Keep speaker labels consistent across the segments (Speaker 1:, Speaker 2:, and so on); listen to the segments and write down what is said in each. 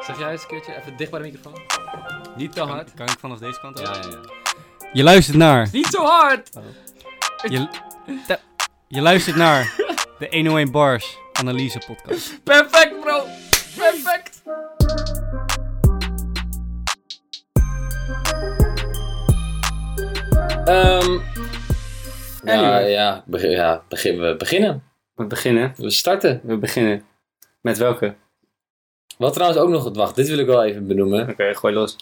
Speaker 1: Zeg jij eens een keertje even dicht bij de microfoon? Niet te hard.
Speaker 2: Kan ik vanaf deze kant
Speaker 1: Ja,
Speaker 2: uit?
Speaker 1: ja, ja.
Speaker 2: Je luistert naar.
Speaker 1: Niet zo hard!
Speaker 2: Je, te- je luistert naar de 101 Bars Analyse Podcast.
Speaker 1: Perfect, bro! Perfect! Ehm ja,
Speaker 3: Anyway.
Speaker 1: ja, ja begin, we beginnen.
Speaker 3: We beginnen.
Speaker 1: We starten.
Speaker 3: We beginnen. Met welke?
Speaker 1: Wat trouwens ook nog, wacht, dit wil ik wel even benoemen.
Speaker 3: Oké, gooi los.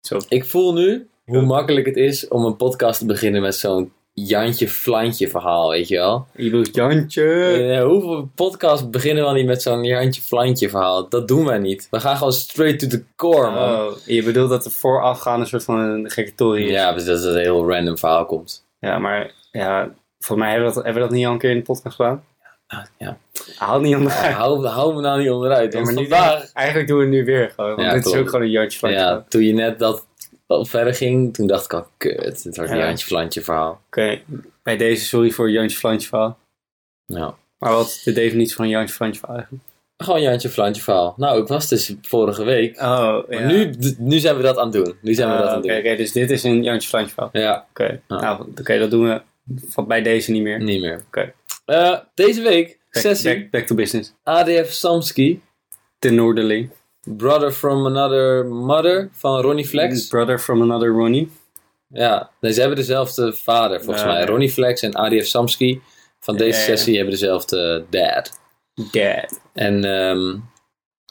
Speaker 3: Zo.
Speaker 1: Ik voel nu hoe makkelijk het is om een podcast te beginnen met zo'n Jantje Flantje verhaal, weet je wel.
Speaker 3: Je bedoelt Jantje.
Speaker 1: Eh, hoeveel podcasts beginnen we al niet met zo'n Jantje Flantje verhaal? Dat doen wij niet. We gaan gewoon straight to the core, man.
Speaker 3: Oh, je bedoelt dat er voorafgaand een soort van een gekke tory is.
Speaker 1: Ja, dus dat het een heel random verhaal komt.
Speaker 3: Ja, maar ja, volgens mij hebben we, dat, hebben we dat niet al een keer in de podcast gedaan.
Speaker 1: Ah, ja.
Speaker 3: Haal het niet onderuit.
Speaker 1: hou, hou me nou niet onderuit.
Speaker 3: Ja,
Speaker 1: Want
Speaker 3: maar nu-
Speaker 1: vandaag,
Speaker 3: Eigenlijk doen we het nu weer gewoon. Want
Speaker 1: Ja,
Speaker 3: dit is ook gewoon een Jantje van
Speaker 1: ja, toen je net dat verder ging, toen dacht ik al, kut, dit wordt een
Speaker 3: Ja.
Speaker 1: Jantje Flantje verhaal.
Speaker 3: Oké, bij deze sorry voor Jantje Flantje verhaal.
Speaker 1: Nou,
Speaker 3: Maar wat is de definitie van een Jantje Flantje verhaal eigenlijk?
Speaker 1: gewoon Jantje Flantje verhaal. Nou, ik was dus vorige week.
Speaker 3: Oh,
Speaker 1: Maar nu, nu zijn we dat aan het doen. Nu zijn we dat aan het
Speaker 3: Oké,
Speaker 1: doen.
Speaker 3: oké, dus dit is een Jantje Flantje verhaal.
Speaker 1: Ja,
Speaker 3: Oké,
Speaker 1: Ja.
Speaker 3: nou, oké, dat doen we van bij deze niet meer.
Speaker 1: niet meer.
Speaker 3: Oké.
Speaker 1: Eh, deze week,
Speaker 3: Back,
Speaker 1: sessie,
Speaker 3: back, back to business.
Speaker 1: ADF Samski,
Speaker 3: De Noorderling.
Speaker 1: Brother from Another Mother van Ronnie Flex.
Speaker 3: Brother from another Ronnie.
Speaker 1: Ja, nee, ze hebben dezelfde vader volgens
Speaker 3: Ja,
Speaker 1: mij. Ronnie Flex en ADF Samski van deze
Speaker 3: Ja,
Speaker 1: sessie hebben dezelfde dad.
Speaker 3: Dad.
Speaker 1: En ehm,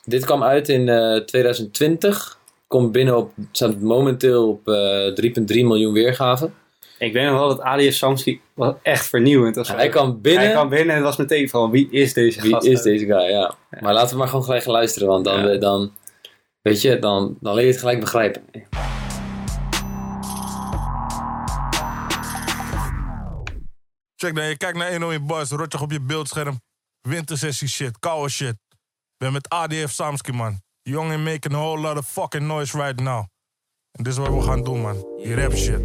Speaker 1: dit kwam uit in eh, 2020. Komt binnen op, staat momenteel op eh 3,3 miljoen weergaven.
Speaker 3: Ik weet nog wel dat Ali Samski was echt vernieuwend. zo.
Speaker 1: Hij kwam binnen.
Speaker 3: Hij kwam binnen en het was meteen van wie is deze
Speaker 1: Wie
Speaker 3: gast?
Speaker 1: is deze guy? Ja. Maar laten we maar gewoon gelijk gaan luisteren, want dan,
Speaker 3: Ja.
Speaker 1: dan weet je, dan, dan leer je het gelijk begrijpen.
Speaker 4: Check dan, je kijkt naar 101 Bars, rotje op je beeldscherm. Wintersessie shit, koude shit. Ben met ADF Samski, man. Young and making a whole lot of fucking noise right now. En dit is wat we gaan doen, man. Die rap shit.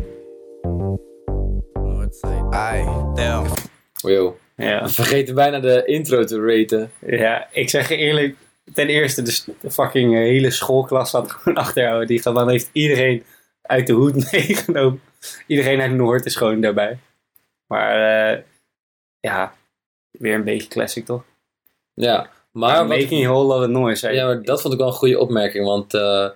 Speaker 5: Ai, damn.
Speaker 1: Yo.
Speaker 3: Ja.
Speaker 1: We vergeten bijna de intro te raten.
Speaker 3: ja, ik zeg je eerlijk. Ten eerste, de, fucking eh, hele schoolklas zat gewoon achter jou. Die dan heeft iedereen uit de hoed meegenomen. Iedereen uit Noord is gewoon daarbij. Maar eh, ja, weer een beetje classic toch?
Speaker 1: Ja, maar, wat-
Speaker 3: making a whole lot of noise.
Speaker 1: ja, maar dat vond ik wel een goede opmerking, want eh,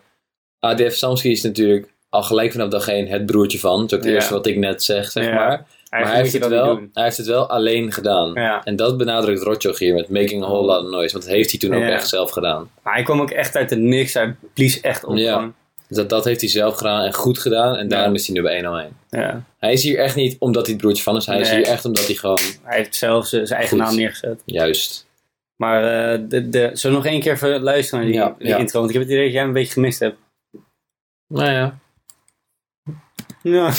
Speaker 1: ADF Samski is natuurlijk al gelijk vanaf dag één het broertje van. Dat is ook het eerste wat ik net zeg, zeg maar. Maar hij heeft, het wel, hij heeft het wel alleen gedaan.
Speaker 3: Ja.
Speaker 1: En dat benadrukt Rotjoch hier met Making a Whole Lot of Noise. Want dat heeft hij toen ook echt zelf gedaan.
Speaker 3: Maar hij kwam ook echt uit de niks. Hij blies echt op.
Speaker 1: Ja. Dus dat, dat heeft hij zelf gedaan en goed gedaan. En daarom is hij nu bij 101.
Speaker 3: ja.
Speaker 1: Hij is hier echt niet omdat hij het broertje van is. Hij is hier echt omdat hij gewoon...
Speaker 3: Hij heeft zelf zijn eigen
Speaker 1: Goed.
Speaker 3: naam neergezet.
Speaker 1: Juist.
Speaker 3: Maar uh, de, de, zullen we nog één keer even luisteren naar die, intro? Want ik heb het idee dat jij hem een beetje gemist hebt.
Speaker 1: Nou ja.
Speaker 3: Ja.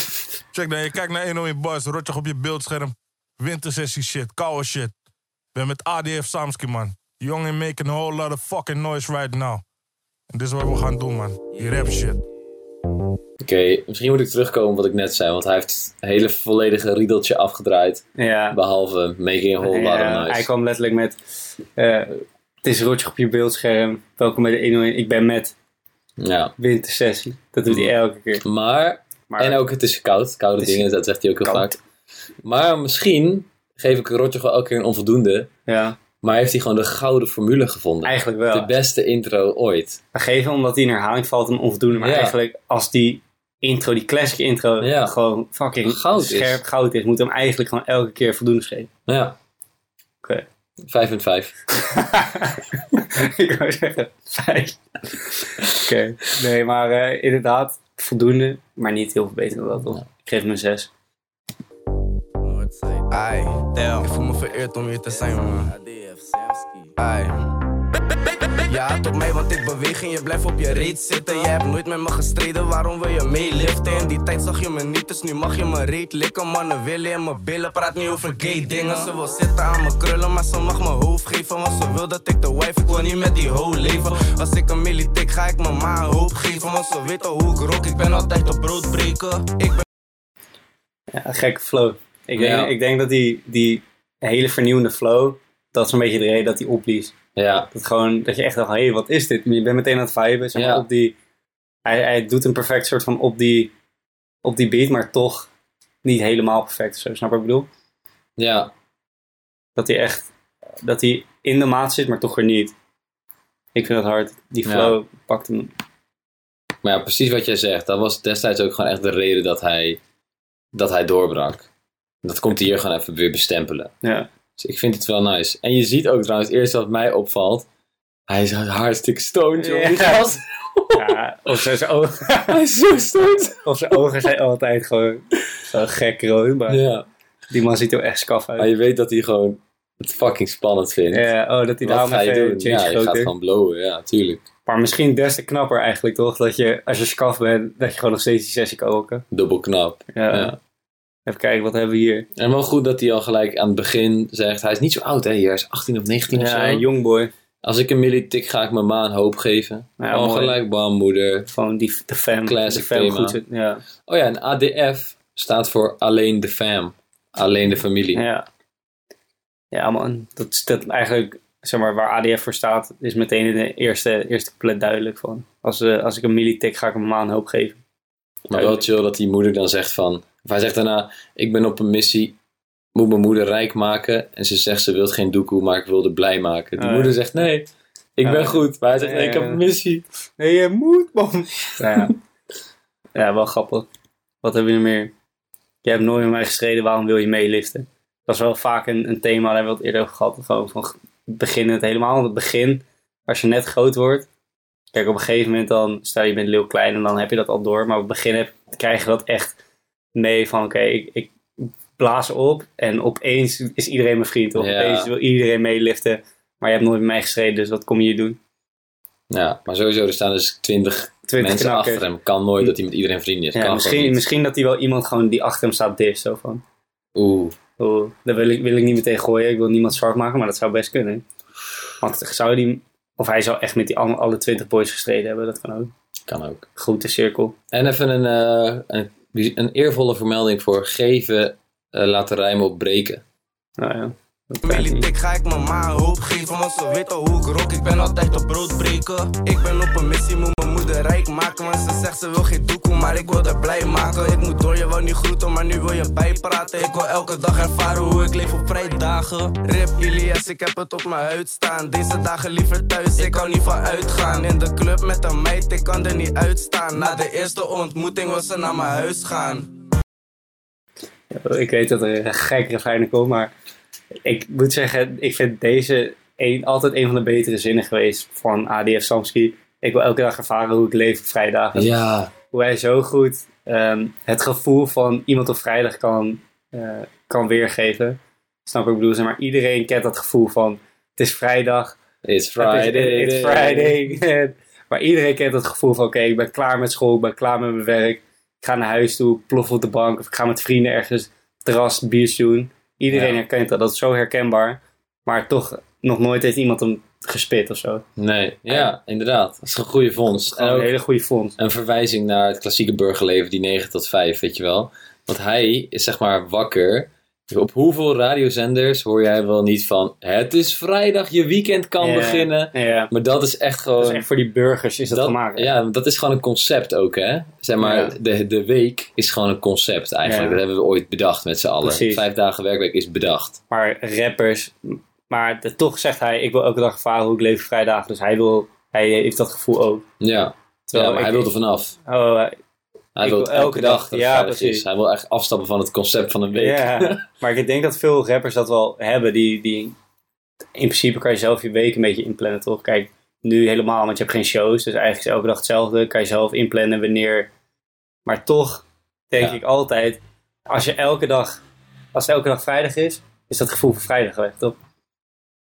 Speaker 4: Check dan, je kijkt naar 101 Bars, rotje op je beeldscherm. Wintersessie shit, koude shit. Ben met ADF Samski, man. Young and making a whole lot of fucking noise right now. En dit is wat we gaan doen, man. Die rap shit.
Speaker 1: Oké, misschien moet ik terugkomen op wat ik net zei. Want hij heeft een hele volledige riedeltje afgedraaid.
Speaker 3: ja.
Speaker 1: Behalve Making a Whole Lot of Noise.
Speaker 3: Hij kwam letterlijk met... eh, het is rotje op je beeldscherm. Welkom bij de 101. Ik ben met
Speaker 1: Ja.
Speaker 3: wintersessie. Dat doet hij elke keer.
Speaker 1: Maar,
Speaker 3: Maar
Speaker 1: en ook het is koud. Koude
Speaker 3: is
Speaker 1: dingen, dat zegt hij ook heel
Speaker 3: koud.
Speaker 1: vaak. Maar misschien geef ik Rotjoch elke keer een onvoldoende.
Speaker 3: ja,
Speaker 1: Maar heeft hij gewoon de gouden formule gevonden.
Speaker 3: eigenlijk wel.
Speaker 1: De beste intro ooit.
Speaker 3: Maar geven omdat hij in herhaling valt een onvoldoende. Maar
Speaker 1: Ja.
Speaker 3: eigenlijk als die intro, die classic intro,
Speaker 1: Ja.
Speaker 3: gewoon fucking
Speaker 1: Goud is.
Speaker 3: scherp goud is, moet hem eigenlijk gewoon elke keer voldoende geven.
Speaker 1: Ja.
Speaker 3: Oké.
Speaker 1: 5 en 5.
Speaker 3: ik wou zeggen, vijf. Oké. Nee, maar eh, inderdaad, voldoende, maar niet heel veel beter dan dat, toch? Ik geef hem een zes.
Speaker 5: Ai, damn. Ik voel me vereerd om hier te zijn, man. Ai. Je haat op mij, want ik beweeg en je blijft op je reet zitten. Je hebt nooit met me gestreden, waarom wil je meeliften? In die tijd zag je me niet, dus nu mag je me reet likken. Mannen willen in mijn billen, praat niet over gay dingen. Ze wil zitten aan mijn krullen, maar ze mag mijn hoofd geven. Want ze wil dat ik de wife, ik wil niet met die hoe leven. Als ik een millie tik, ga ik mijn ma een hoop geven. Want ze weet al hoe ik ik ben altijd op brood breken. Ik ben
Speaker 3: Ja, gekke flow. Ik denk,
Speaker 1: Ja.
Speaker 3: ik denk dat die, die hele vernieuwende flow, dat is een beetje de reden dat hij opblies.
Speaker 1: Ja,
Speaker 3: Dat, gewoon, dat je echt dacht, hé, hey, wat is dit? Je bent meteen aan het viben. Zeg maar,
Speaker 1: Ja.
Speaker 3: op die, hij, hij doet een perfect soort van op die, op die beat, maar toch niet helemaal perfect. Zo, snap je wat ik bedoel?
Speaker 1: ja,
Speaker 3: Dat hij echt, dat hij in de maat zit, maar toch weer niet. Ik vind dat hard. Die
Speaker 1: Ja.
Speaker 3: flow pakt hem.
Speaker 1: maar ja, precies wat jij zegt. Dat was destijds ook gewoon echt de reden dat hij, dat hij doorbrak. Dat komt hij hier gewoon even weer bestempelen.
Speaker 3: Ja.
Speaker 1: Dus ik vind het wel nice. En je ziet ook trouwens, het eerste wat mij opvalt. Hij is hartstikke stoned, joh.
Speaker 3: Ja. ja of, zijn ogen,
Speaker 1: Hij is zo stoned.
Speaker 3: of zijn ogen zijn altijd gewoon zo gek rood. Maar
Speaker 1: Ja.
Speaker 3: die man ziet er echt skaf
Speaker 1: Maar
Speaker 3: uit.
Speaker 1: je weet dat hij gewoon het fucking spannend vindt.
Speaker 3: Ja, oh, dat hij daarom
Speaker 1: ga je doen? Ja, je gaat gewoon blowen, ja, tuurlijk.
Speaker 3: Maar misschien des te knapper eigenlijk, toch? Dat je, als je skaf bent, dat je gewoon nog steeds die sessie kan rocken.
Speaker 1: Dubbel knap.
Speaker 3: Ja.
Speaker 1: Ja.
Speaker 3: Even kijken, wat hebben we hier?
Speaker 1: En wel goed dat hij al gelijk aan het begin zegt, hij is niet zo oud hè, hier, hij is 18 of 19 of
Speaker 3: Ja, een jongboy.
Speaker 1: Als ik een milli tik, ga ik mijn maan hoop geven.
Speaker 3: Ja,
Speaker 1: al
Speaker 3: mooi.
Speaker 1: gelijk, bam, moeder.
Speaker 3: Gewoon die, de fam.
Speaker 1: Classic
Speaker 3: de fam
Speaker 1: thema.
Speaker 3: goed. Ja.
Speaker 1: Oh ja, en ADF staat voor alleen de fam. Alleen de familie.
Speaker 3: ja. Ja, man. Dat is dat eigenlijk, zeg maar, waar ADF voor staat, is meteen in de eerste, eerste duidelijk van. Als, eh, als ik een milli tik, ga ik hem een hoop geven.
Speaker 1: Maar wel chill dat die moeder dan zegt van... Of hij zegt daarna, ik ben op een missie, moet mijn moeder rijk maken. En ze zegt, ze wil geen doekoe, maar ik wil haar blij maken. Die
Speaker 3: Ah,
Speaker 1: moeder zegt, nee, ik ben goed. Maar hij zegt, nee, ik heb een missie.
Speaker 3: Nee, je moet, man. Ja. ja, wel grappig. Wat hebben we nu meer? Je hebt nooit met mij gestreden, waarom wil je meeliften? Dat is wel vaak een, een thema, daar hebben we het eerder over gehad. Gewoon van beginnen het helemaal aan het begin. Als je net groot wordt. Kijk, op een gegeven moment dan, stel je bent heel klein en dan heb je dat al door. Maar op het begin heb, krijg je dat echt mee van, oké, ik, ik blaas op. En opeens is iedereen mijn vriend. Of
Speaker 1: Ja.
Speaker 3: opeens wil iedereen meeliften. Maar je hebt nooit met mij gestreden, dus wat kom je hier doen?
Speaker 1: Ja, maar sowieso, er staan dus 20
Speaker 3: Twintig
Speaker 1: mensen
Speaker 3: knakkers.
Speaker 1: achter hem. Kan nooit dat hij met iedereen vriend is.
Speaker 3: Ja,
Speaker 1: kan
Speaker 3: misschien, misschien dat hij wel iemand gewoon die achter hem staat dis. Zo van,
Speaker 1: Oeh,
Speaker 3: oh, daar wil ik, wil ik niet meteen gooien. Ik wil niemand zwart maken, maar dat zou best kunnen. Want zou die, of hij zou echt met die alle, alle 20 boys gestreden hebben. Dat kan ook.
Speaker 1: kan ook.
Speaker 3: Goed, de cirkel.
Speaker 1: En even een, eh, een, een eervolle vermelding voor geven, eh, laten rijmen op breken.
Speaker 3: Nou ja. Kan
Speaker 5: tik ga ik mijn ma hoop geven, want ze weten hoe ik rock. Ik ben altijd op brood breken. Ik ben op een missie, moet mijn moeder rijk maken. Want ze zegt ze wil geen doekoe, maar ik wil haar blij maken. Ik moet door, je wou niet groeten, maar nu wil je bijpraten. Ik wil elke dag ervaren hoe ik leef op vrijdagen. Rip Ilias, ik heb het op mijn huid staan. Deze dagen liever thuis, ik hou niet van uitgaan. In de club met een meid, ik kan er niet uitstaan. Na de eerste ontmoeting wil ze naar mijn huis gaan.
Speaker 3: Ik weet dat er gekkere fijne komt, maar ik moet zeggen, ik vind deze een, altijd een van de betere zinnen geweest van ADF Samsky. Ik wil elke dag ervaren hoe ik leef op vrijdagen.
Speaker 1: Ja,
Speaker 3: hoe hij zo goed ehm, het gevoel van iemand op vrijdag kan, eh, kan weergeven. Snap ik bedoel? Zeg maar iedereen kent dat gevoel van het is vrijdag.
Speaker 1: it's Friday.
Speaker 3: is- It's Friday. maar iedereen kent dat gevoel van oké, ik ben klaar met school, ik ben klaar met mijn werk. Ik ga naar huis toe, plof op de bank of ik ga met vrienden ergens terras biertjes doen. Iedereen
Speaker 1: Ja.
Speaker 3: herkent dat. Dat is zo herkenbaar. Maar toch, nog nooit heeft iemand hem gespit of zo.
Speaker 1: Nee, ja, inderdaad. Dat is een goede. En
Speaker 3: Gewoon een hele goede fonds.
Speaker 1: een verwijzing naar het klassieke burgerleven, die 9 tot 5, weet je wel. Want hij is zeg maar wakker. Op hoeveel radiozenders hoor jij wel niet van... Het is vrijdag, je weekend kan beginnen. Maar dat is echt gewoon...
Speaker 3: dat is echt voor die burgers is dat,
Speaker 1: dat-
Speaker 3: gemaakt.
Speaker 1: Ja, dat is gewoon een concept ook, hè? Zeg maar,
Speaker 3: Ja.
Speaker 1: de, de week is gewoon een concept eigenlijk.
Speaker 3: Ja.
Speaker 1: Dat hebben we ooit bedacht met z'n allen.
Speaker 3: Precies.
Speaker 1: Vijf dagen werkweek is bedacht.
Speaker 3: Maar rappers, maar de- toch zegt hij, ik wil elke dag ervaren hoe ik leef vrijdag. Dus hij, wil, hij heeft dat gevoel ook.
Speaker 1: Ja, maar hij wil er vanaf.
Speaker 3: Oh,
Speaker 1: Hij wil elke,
Speaker 3: elke
Speaker 1: dag
Speaker 3: dag-
Speaker 1: dat
Speaker 3: ja, precies.
Speaker 1: is. Hij wil echt afstappen van het concept van een week.
Speaker 3: ja. maar ik denk dat veel rappers dat wel hebben. Die, die, in principe kan je zelf je week een beetje inplannen, toch? Kijk, nu helemaal, want je hebt geen shows. Dus eigenlijk is elke dag hetzelfde. Kan je zelf inplannen wanneer. Maar toch denk
Speaker 1: Ja.
Speaker 3: ik altijd, als je elke dag, als het elke dag vrijdag is, is dat gevoel van vrijdag weg, toch?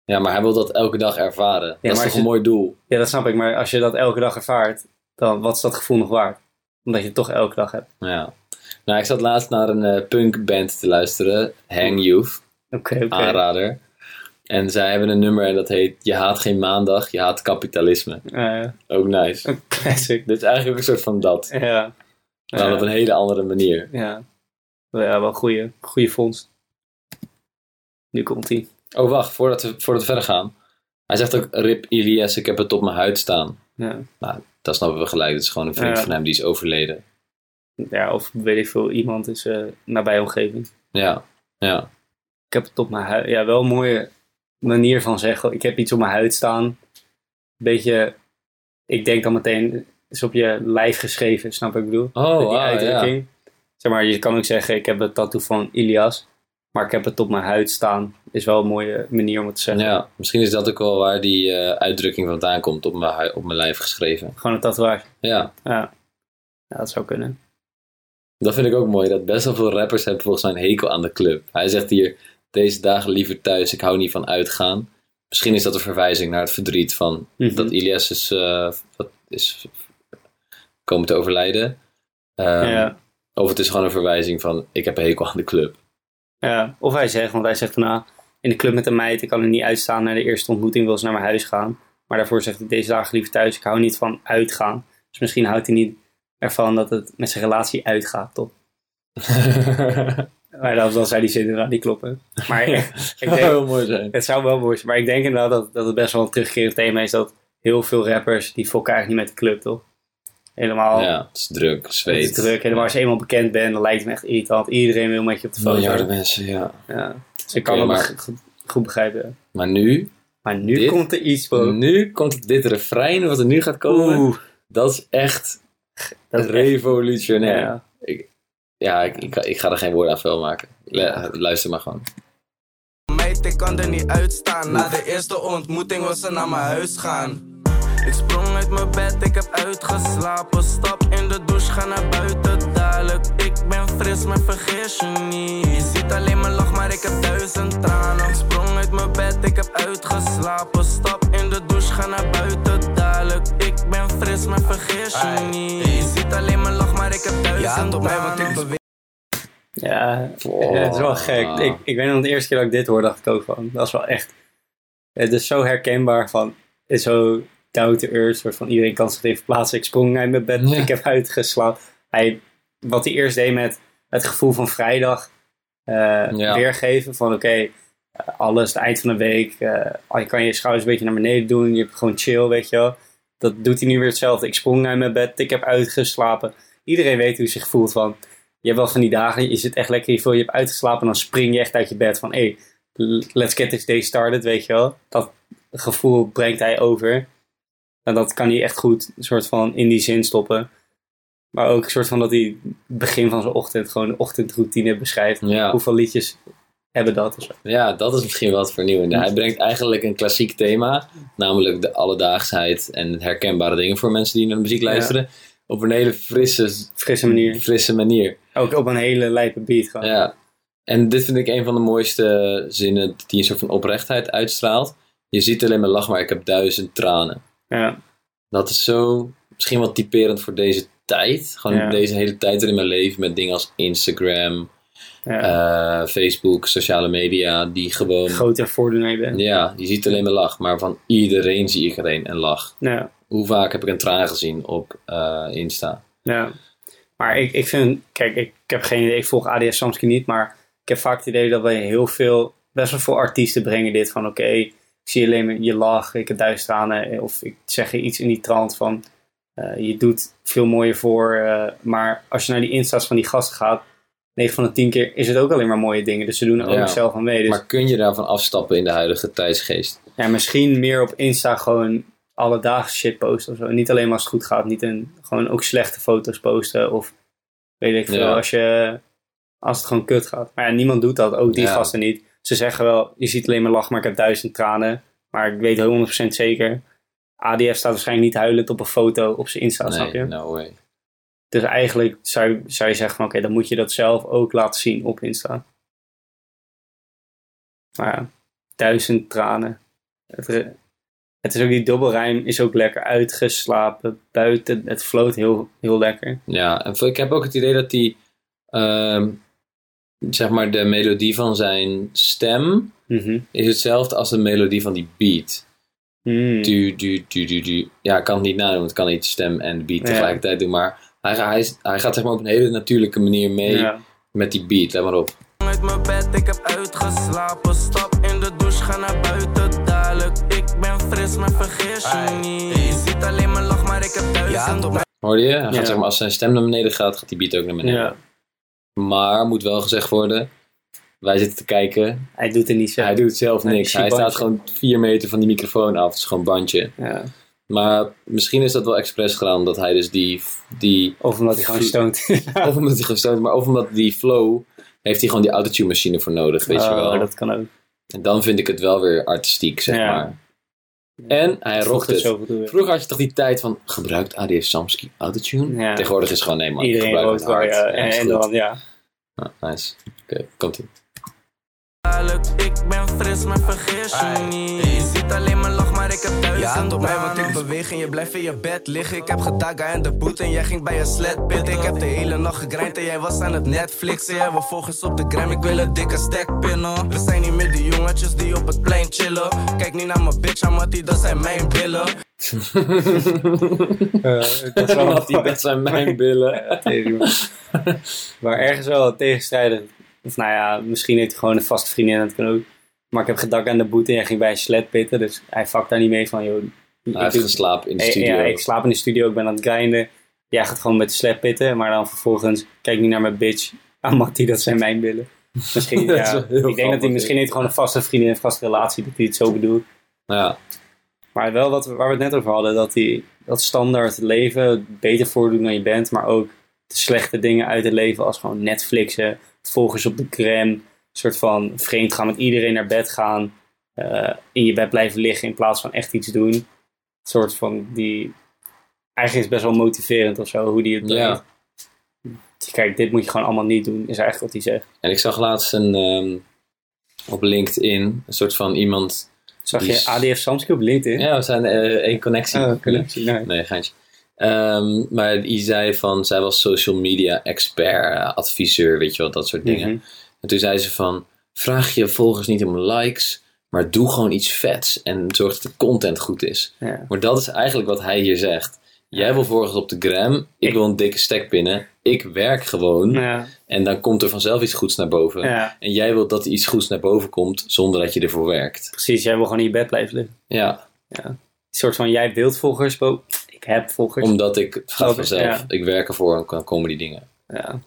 Speaker 1: Ja, maar hij wil dat elke dag ervaren. dat is toch een mooi doel?
Speaker 3: Ja, dat snap ik. Maar als je dat elke dag ervaart, dan wat is dat gevoel nog waard? Omdat je het toch elke dag hebt.
Speaker 1: Ja. Nou, ik zat laatst naar een eh, punkband te luisteren. Hang Youth.
Speaker 3: Oké, oké.
Speaker 1: Aanrader. En zij hebben een nummer en dat heet Je haat geen maandag, je haat kapitalisme.
Speaker 3: Eh,
Speaker 1: Ook nice.
Speaker 3: een classic.
Speaker 1: Dit is eigenlijk ook een soort van dat.
Speaker 3: Ja.
Speaker 1: Maar op een hele andere manier.
Speaker 3: Ja. Ja, wel goede, goede vondst. Nu komt ie.
Speaker 1: Oh, wacht, voordat we, voordat we verder gaan. Hij zegt ook, Rip Ilias, ik heb het op mijn huid staan.
Speaker 3: Ja.
Speaker 1: Nou, dat snappen we gelijk. Het is gewoon een vriend
Speaker 3: Ja.
Speaker 1: van hem die is overleden.
Speaker 3: ja, of weet ik veel, iemand is eh nabij omgeving.
Speaker 1: Ja, ja.
Speaker 3: Ik heb het op mijn huid. Ja, wel een mooie manier van zeggen. Ik heb iets op mijn huid staan. Beetje, ik denk dan meteen, is op je lijf geschreven, snap ik bedoel?
Speaker 1: Oh,
Speaker 3: die
Speaker 1: ja.
Speaker 3: uitdrukking. Zeg maar, je kan ook zeggen, ik heb het tattoo van Ilias. Maar ik heb het op mijn huid staan. Is wel een mooie manier om het te zeggen.
Speaker 1: Ja, misschien is dat ook wel waar die eh, uitdrukking vandaan komt op mijn, op mijn lijf geschreven.
Speaker 3: Gewoon een tatoeage.
Speaker 1: Ja,
Speaker 3: Ja. ja, dat zou kunnen.
Speaker 1: dat vind ik ook mooi. Dat best wel veel rappers hebben volgens mij een hekel aan de club. Hij zegt hier, deze dagen liever thuis, ik hou niet van uitgaan. Misschien is dat een verwijzing naar het verdriet van
Speaker 3: Mhm.
Speaker 1: dat Ilias is, dat is komen te overlijden. Ehm,
Speaker 3: ja.
Speaker 1: Of het is gewoon een verwijzing van, ik heb een hekel aan de club.
Speaker 3: Ja, of hij zegt, want hij zegt van nou, in de club met een meid, ik kan er niet uitstaan naar de eerste ontmoeting, wil ze naar mijn huis gaan. Maar daarvoor zegt hij deze dagen liever thuis, ik hou niet van uitgaan. Dus misschien houdt hij niet ervan dat het met zijn relatie uitgaat, toch? Maar dan, dan zou die zin inderdaad niet kloppen. Maar ik, ik denk,
Speaker 1: heel mooi zijn.
Speaker 3: het zou wel mooi zijn. Maar ik denk inderdaad dat, dat het best wel een terugkerend thema is dat heel veel rappers, die fokken eigenlijk niet met de club, toch? Helemaal,
Speaker 1: Ja, het is druk,
Speaker 3: het
Speaker 1: zweet.
Speaker 3: is druk. Helemaal als je eenmaal bekend bent, dan lijkt het me echt irritant. Iedereen wil met je op de foto.
Speaker 1: Miljarden mensen, ja.
Speaker 3: Ja, dus ik kan
Speaker 1: maar-
Speaker 3: goed, goed begrijpen.
Speaker 1: Maar nu,
Speaker 3: Maar nu
Speaker 1: Dit-
Speaker 3: komt er iets, bro.
Speaker 1: nu komt dit refrein wat er nu gaat komen.
Speaker 3: Oeh,
Speaker 1: Dat is echt
Speaker 3: dat is echt-
Speaker 1: revolutionair.
Speaker 3: ja.
Speaker 1: Ja, ik, ik, ik ga er geen woorden aan vuil maken. Luister maar gewoon.
Speaker 5: Meid, ik kan er niet uitstaan. Na de eerste ontmoeting wil ze naar mijn huis gaan. Ik sprong uit mijn bed, ik heb uitgeslapen. Stap in de douche, ga naar buiten dadelijk. Ik ben fris, maar vergeet je niet. Je ziet alleen mijn lach, maar ik heb duizend tranen. Ik sprong uit mijn bed, ik heb uitgeslapen. Stap in de douche, ga naar buiten dadelijk. Ik ben fris, maar vergeet je niet. Je ziet alleen mijn lach, maar ik heb duizend tranen.
Speaker 3: Ja,
Speaker 1: Oh.
Speaker 3: het is wel gek. Ik, ik weet nog de eerste keer dat ik dit hoorde, dacht ik ook van, dat is wel echt... Het is zo herkenbaar van, het is zo down to earth, soort van iedereen kan zich even plaatsen. Ik sprong uit mijn bed,
Speaker 1: Ja.
Speaker 3: ik heb uitgeslapen. Hij, wat hij eerst deed met het gevoel van vrijdag eh,
Speaker 1: Ja.
Speaker 3: weergeven, van oké, alles, het eind van de week, eh, je kan je schouders een beetje naar beneden doen, je hebt gewoon chill, weet je wel. Dat doet hij nu weer hetzelfde. Ik sprong uit mijn bed, ik heb uitgeslapen. Iedereen weet hoe hij zich voelt van, je hebt wel van die dagen, je zit echt lekker, je, voelt, je hebt uitgeslapen en dan spring je echt uit je bed van, hé, hey, let's get this day started, weet je wel. Dat gevoel brengt hij over. En dat kan hij echt goed soort van in die zin stoppen. Maar ook een soort van dat hij begin van zijn ochtend gewoon ochtendroutine beschrijft.
Speaker 1: Ja.
Speaker 3: Hoeveel liedjes hebben dat of zo.
Speaker 1: ja, dat is misschien wat vernieuwend. Hij brengt eigenlijk een klassiek thema, namelijk de alledaagsheid en herkenbare dingen voor mensen die naar de muziek luisteren, op een hele frisse,
Speaker 3: Frisse manier.
Speaker 1: frisse manier.
Speaker 3: Ook op een hele lijpe beat gewoon.
Speaker 1: Ja. En dit vind ik een van de mooiste zinnen die een soort van oprechtheid uitstraalt. Je ziet alleen maar lach, maar ik heb duizend tranen.
Speaker 3: Ja.
Speaker 1: Dat is zo misschien wel typerend voor deze tijd. Gewoon
Speaker 3: Ja.
Speaker 1: deze hele tijd in mijn leven met dingen als Instagram,
Speaker 3: ja.
Speaker 1: eh, Facebook, sociale media, die gewoon...
Speaker 3: Je bent.
Speaker 1: Ja, je ziet alleen maar lach, maar van iedereen zie ik er een en lach.
Speaker 3: Ja.
Speaker 1: Hoe vaak heb ik een traan gezien op eh, Insta?
Speaker 3: Ja. Maar ik, ik vind, kijk, ik, ik heb geen idee, ik volg ADS Samsky niet, maar ik heb vaak het idee dat wij heel veel, best wel veel artiesten brengen dit van, oké, ik zie alleen maar je lach, ik heb duizend tranen, of ik zeg je iets in die trant van, eh, je doet veel mooier voor, eh, maar als je naar die insta's van die gasten gaat, 9 van de 10 keer is het ook alleen maar mooie dingen, dus ze doen er
Speaker 1: Ja.
Speaker 3: ook zelf aan mee. Dus
Speaker 1: Maar kun je daarvan afstappen in de huidige tijdsgeest?
Speaker 3: ja, misschien meer op Insta gewoon alledaagse shit posten of zo. Niet alleen maar als het goed gaat. Niet een, gewoon ook slechte foto's posten. Of weet ik veel.
Speaker 1: Ja.
Speaker 3: Als, je, als het gewoon kut gaat. Maar ja, niemand doet dat. Ook die
Speaker 1: Ja.
Speaker 3: gasten niet. Ze zeggen wel, je ziet alleen maar lachen, maar ik heb duizend tranen. Maar ik weet 100% zeker. ADF staat waarschijnlijk niet huilend op een foto op zijn Insta, snap
Speaker 1: Nee,
Speaker 3: je?
Speaker 1: no way.
Speaker 3: Dus eigenlijk zou, je- zou je zeggen van oké, dan moet je dat zelf ook laten zien op Insta. Maar ja, duizend tranen. Het, het is ook die dubbelrijm is ook lekker uitgeslapen buiten. Het floot heel, heel lekker.
Speaker 1: Ja, en ik heb ook het idee dat die, ehm, zeg maar, de melodie van zijn stem
Speaker 3: Mhm.
Speaker 1: is hetzelfde als de melodie van die beat.
Speaker 3: Mm.
Speaker 1: Du, du, du, du, du. Ja, ik kan het niet nadoen, want ik kan niet stem en de beat
Speaker 3: Ja.
Speaker 1: tegelijkertijd doen, maar hij, hij, is- hij gaat zeg maar op een hele natuurlijke manier mee
Speaker 3: Ja.
Speaker 1: met die beat. Let maar op.
Speaker 5: uit mijn bed, ik heb uitgeslapen. Stap in de douche, ga naar buiten dadelijk. Ik ben fris, maar vergeet je niet. Je ziet alleen mijn lach, maar ik heb duizend op
Speaker 1: Hoorde je? Hij gaat,
Speaker 3: Ja.
Speaker 1: zeg maar, als zijn stem naar beneden gaat, gaat die beat ook naar beneden. Maar, moet wel gezegd worden, wij zitten te kijken.
Speaker 3: hij doet er niet zo.
Speaker 1: Hij doet zelf niks. Hij
Speaker 3: bandje.
Speaker 1: staat gewoon vier meter van die microfoon af. Het is gewoon een bandje.
Speaker 3: Ja.
Speaker 1: Maar misschien is dat wel expres gedaan, omdat hij dus die... die
Speaker 3: Of omdat hij gewoon is.
Speaker 1: of omdat hij gestoten, maar of omdat die flow... heeft hij gewoon die autotune machine voor nodig, weet je
Speaker 3: Oh,
Speaker 1: wel.
Speaker 3: dat kan ook.
Speaker 1: En dan vind ik het wel weer artistiek, zeg
Speaker 3: Ja.
Speaker 1: maar. En hij
Speaker 3: Voegt
Speaker 1: rokt het. Vroeger had je toch die tijd van, gebruikt ADF Samsky autotune?
Speaker 3: Ja.
Speaker 1: Tegenwoordig is het gewoon, nee man,
Speaker 3: Iedereen
Speaker 1: gebruik
Speaker 3: rookt
Speaker 1: het
Speaker 3: waar,
Speaker 1: hard.
Speaker 3: ja. En, en
Speaker 1: goed.
Speaker 3: dan, ja.
Speaker 1: Ja, nice. Oké, komt ie.
Speaker 5: Dadelijk, ik ben fris, maar vergeet je niet. Je ziet alleen mijn lach, maar ik heb duizend
Speaker 6: Ja, op mij, want ik beweeg en je blijft in je bed liggen. Ik heb gedaga en de boet en jij ging bij je sledpit. Ik heb de hele nacht gegrind en jij was aan het Netflixen. Jij wil volgens op de gram, ik wil een dikke stack pinnen. We zijn niet meer die jongetjes die op het plein chillen. Kijk niet naar mijn bitch, Amati, dat zijn mijn billen.
Speaker 3: dat is wel
Speaker 1: Dat, die, dat zijn mijn billen.
Speaker 3: Maar ergens wel tegenstrijdig. Of nou ja, misschien heeft hij gewoon een vaste vriendin, dat kan ook. Maar ik heb gedak aan de boete en ging bij een sled pitten. Dus hij fuckt daar niet mee van, joh.
Speaker 1: Hij heeft geslapen in de
Speaker 3: Eh,
Speaker 1: studio.
Speaker 3: Ja, ik slaap in de studio, ik ben aan het grinden. Jij gaat gewoon met de sled pitten, maar dan vervolgens kijk niet naar mijn bitch. Ah, Mattie, dat zijn mijn billen. Misschien, ja, ik denk dat hij misschien heeft gewoon een vaste vriendin, een vaste relatie, dat hij het zo bedoelt.
Speaker 1: Ja,
Speaker 3: Maar wel wat, waar we het net over hadden, dat hij dat standaard leven beter voordoet dan je bent, maar ook de slechte dingen uit het leven als gewoon Netflixen, volgers op de gram, soort van vreemd gaan met iedereen naar bed gaan, eh, in je bed blijven liggen in plaats van echt iets doen. Een soort van die, eigenlijk is best wel motiverend of zo, hoe die het
Speaker 1: Ja.
Speaker 3: Dus Kijk, dit moet je gewoon allemaal niet doen, is eigenlijk wat hij zegt.
Speaker 1: en ik zag laatst een, ehm, op LinkedIn een soort van iemand...
Speaker 3: Zag je ADF Samsky op LinkedIn?
Speaker 1: Ja, we zijn eh, één connectie.
Speaker 3: Oh, connectie, nee.
Speaker 1: Nee, geintje. Ehm, maar die zei van, zij was social media expert, eh, adviseur, weet je wel, dat soort dingen.
Speaker 3: Mhm.
Speaker 1: En toen zei ze van, vraag je volgers niet om likes, maar doe gewoon iets vets en zorg dat de content goed is.
Speaker 3: Ja.
Speaker 1: Maar dat is eigenlijk wat hij hier zegt. Jij wil volgers op de gram, ik,
Speaker 3: Ik-
Speaker 1: wil een dikke stack pinnen, ik werk gewoon
Speaker 3: Ja.
Speaker 1: en dan komt er vanzelf iets goeds naar boven.
Speaker 3: ja,
Speaker 1: En jij wilt dat er iets goeds naar boven komt zonder dat je ervoor werkt.
Speaker 3: precies. Jij wil gewoon in je bed blijven liggen.
Speaker 1: Ja,
Speaker 3: Een soort van, jij wilt volgers, Bo. Ik heb volgers.
Speaker 1: omdat ik, het gaat vanzelf,
Speaker 3: ja.
Speaker 1: ik werk ervoor en dan komen die dingen.
Speaker 3: Ja.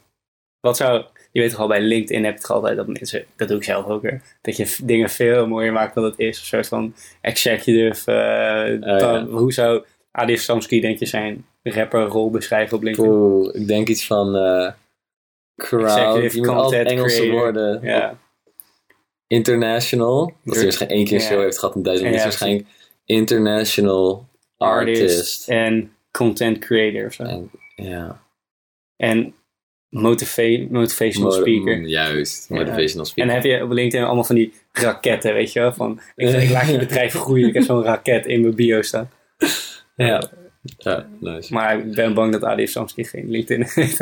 Speaker 3: Wat zou, je weet toch al bij LinkedIn heb je toch altijd dat mensen, dat doe ik zelf ook weer, dat je dingen veel mooier maakt dan het is. Een soort van executive, eh,
Speaker 1: Oh,
Speaker 3: dan-
Speaker 1: ja.
Speaker 3: hoe zou Adif Samsky denk je zijn rapperrol beschrijven op LinkedIn?
Speaker 1: Oeh, ik denk iets van eh crowd,
Speaker 3: Executive
Speaker 1: je moet altijd
Speaker 3: content
Speaker 1: Engelse
Speaker 3: creator.
Speaker 1: woorden.
Speaker 3: Ja,
Speaker 1: International, dat hij waarschijnlijk één keer show heeft gehad in Duitsland, is waarschijnlijk international artist.
Speaker 3: en content creator of zo.
Speaker 1: En, ja,
Speaker 3: En motiva- motivational
Speaker 1: Mo-
Speaker 3: speaker.
Speaker 1: mm, Juist, motivational
Speaker 3: En
Speaker 1: speaker.
Speaker 3: dan heb je op LinkedIn allemaal van die raketten, weet je wel? Van, ik, ik laat je bedrijf groeien, ik heb zo'n raket in mijn bio staan.
Speaker 1: ja. ja, nice.
Speaker 3: Maar ik ben bang dat Adif Samsky geen LinkedIn heeft.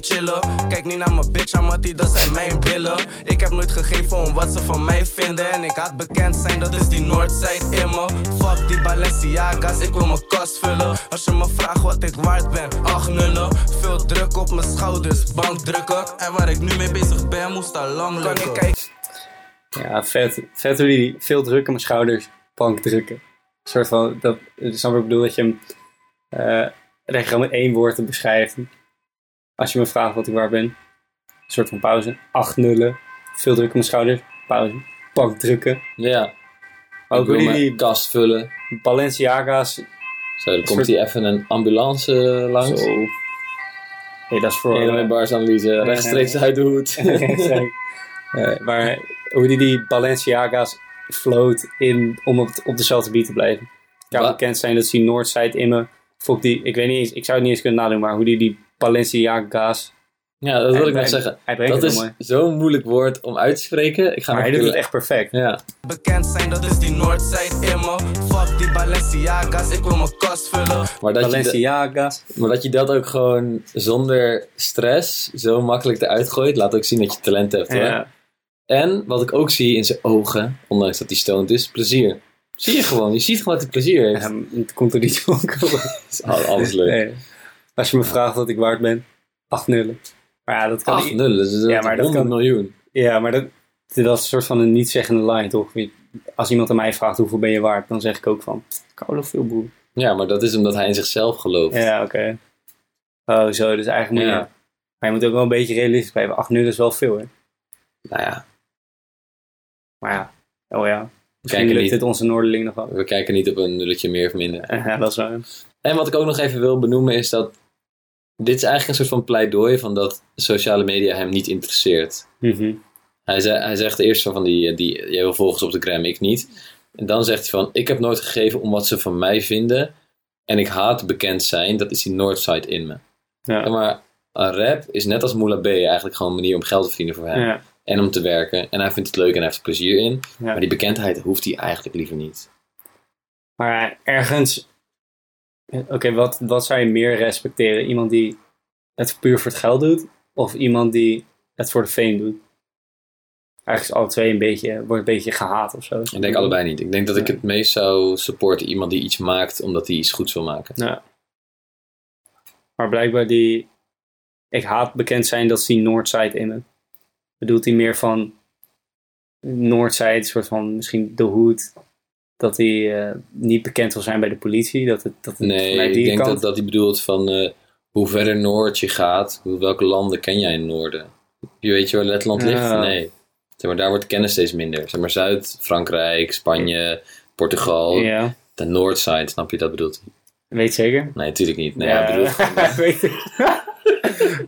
Speaker 6: Op chillen. Kijk niet naar mijn bitch, Amati, dat zijn mijn billen. Ik heb nooit gegeven om wat ze van mij vinden. En ik had bekend zijn, dat is die Noordzijde in me. Fuck die Balenciaga's, ik wil mijn kast vullen. Als je me vraagt wat ik waard ben, acht nullen. Veel druk op mijn schouders, bankdrukken. En waar ik nu mee bezig ben, moest al lang lukken. Kan ik kijken?
Speaker 3: Ja, vet, vet hoe die veel druk aan mijn schouders, bank drukken. Een soort van, dat, snap ik bedoel, dat je hem, eh, dat je gewoon met één woord te beschrijft. Als je me vraagt wat ik waar ben, een soort van pauze. Acht nullen, veel druk op mijn schouders, pauze. Bank drukken.
Speaker 1: Ja,
Speaker 3: Ook
Speaker 1: wil
Speaker 3: hoe die, die
Speaker 1: kast vullen.
Speaker 3: Balenciaga's,
Speaker 1: Zo, dan komt
Speaker 3: soort-
Speaker 1: hier even een ambulance eh, langs.
Speaker 3: zo. Nee, dat is voor...
Speaker 1: Hele bars analyse, rechtstreeks uit de hoed.
Speaker 3: Eh, maar hoe die die Balenciaga's float in, om op, op dezelfde beat te blijven. Ik bekend zijn dat ze die Noordside in me... Fok die, ik weet niet eens, ik zou het niet eens kunnen nadoen, maar hoe die die Balenciaga's...
Speaker 1: Ja, dat wil ik nog zeggen.
Speaker 3: Hij brengt
Speaker 1: Dat
Speaker 3: het
Speaker 1: is zo'n moeilijk woord om uit te spreken. Ik ga
Speaker 3: Maar hij doet het echt perfect.
Speaker 1: Ja,
Speaker 6: Bekend zijn, dat is die Noordzijde in me. Fuck die Balenciaga's, ik wil mijn kast vullen.
Speaker 1: maar dat, je,
Speaker 3: Balenciaga's.
Speaker 1: da- maar dat je dat ook gewoon zonder stress zo makkelijk eruit gooit, laat ook zien dat je talent hebt. Hoor.
Speaker 3: Ja.
Speaker 1: En wat ik ook zie in zijn ogen, ondanks dat hij stoned is, plezier. Zie je gewoon, je ziet gewoon dat hij plezier heeft.
Speaker 3: Ehm, het komt er niet zo
Speaker 1: Dat is al- alles leuk.
Speaker 3: Nee. Als je me vraagt wat ik waard ben, acht nullen. Maar ja, dat kan
Speaker 1: Acht
Speaker 3: niet.
Speaker 1: nullen, dat
Speaker 3: Ja, maar dat
Speaker 1: 100
Speaker 3: kan-
Speaker 1: miljoen.
Speaker 3: Ja, maar dat, dat is een soort van een niet-zeggende line, toch? Als iemand aan mij vraagt hoeveel ben je waard, dan zeg ik ook van, koude veel broer.
Speaker 1: Ja, maar dat is omdat hij in zichzelf gelooft.
Speaker 3: Ja, oké. Oh, zo, dus eigenlijk moet je...
Speaker 1: Ja.
Speaker 3: Maar je moet ook wel een beetje realistisch blijven. 8 nul is wel veel, hè.
Speaker 1: Nou ja,
Speaker 3: Maar ja, oh ja. Misschien
Speaker 1: Kijken
Speaker 3: lukt
Speaker 1: niet.
Speaker 3: het onze Noorderling nog wel.
Speaker 1: we kijken niet op een nulletje meer of minder.
Speaker 3: Ja, dat is wel...
Speaker 1: En wat ik ook nog even wil benoemen is dat dit is eigenlijk een soort van pleidooi van dat sociale media hem niet interesseert.
Speaker 3: Mhm.
Speaker 1: Hij, zei, hij zegt eerst van die, die, jij wil volgers op de gram, ik niet. En dan zegt hij van, ik heb nooit gegeven om wat ze van mij vinden. En ik haat bekend zijn, dat is die Northside in me.
Speaker 3: Ja.
Speaker 1: Ja, maar een rap is net als Moula B eigenlijk gewoon een manier om geld te verdienen voor hem.
Speaker 3: Ja.
Speaker 1: En om te werken. En hij vindt het leuk en hij heeft er plezier in.
Speaker 3: Ja.
Speaker 1: Maar die bekendheid hoeft hij eigenlijk liever niet.
Speaker 3: Maar ergens... Oké, wat, wat zou je meer respecteren? Iemand die het puur voor het geld doet? Of iemand die het voor de fame doet? Eigenlijk is alle twee een beetje, wordt een beetje gehaat of zo.
Speaker 1: Ik denk allebei niet. Ik denk dat ik het meest zou supporten iemand die iets maakt omdat hij iets goeds wil maken.
Speaker 3: Ja. Maar blijkbaar die... Ik haat bekend zijn, dat is die Noordside in me. Bedoelt hij meer van... Noordside, een soort van misschien de hoed. Dat hij eh, niet bekend wil zijn bij de politie. Dat het, dat het
Speaker 1: Nee, ik denk
Speaker 3: kant-
Speaker 1: dat, dat hij bedoelt van eh, hoe verder noord je gaat, hoe, welke landen ken jij in het noorden? Je weet je waar Letland ligt?
Speaker 3: Ja.
Speaker 1: Nee. Zeg maar, daar wordt kennis steeds minder. Zeg maar Zuid, Frankrijk, Spanje, Portugal,
Speaker 3: Ja,
Speaker 1: de Noordside, snap je dat bedoelt? hij?
Speaker 3: weet zeker.
Speaker 1: Nee, natuurlijk niet. Nee,
Speaker 3: ja,
Speaker 1: hij bedoelt,
Speaker 3: weet ik.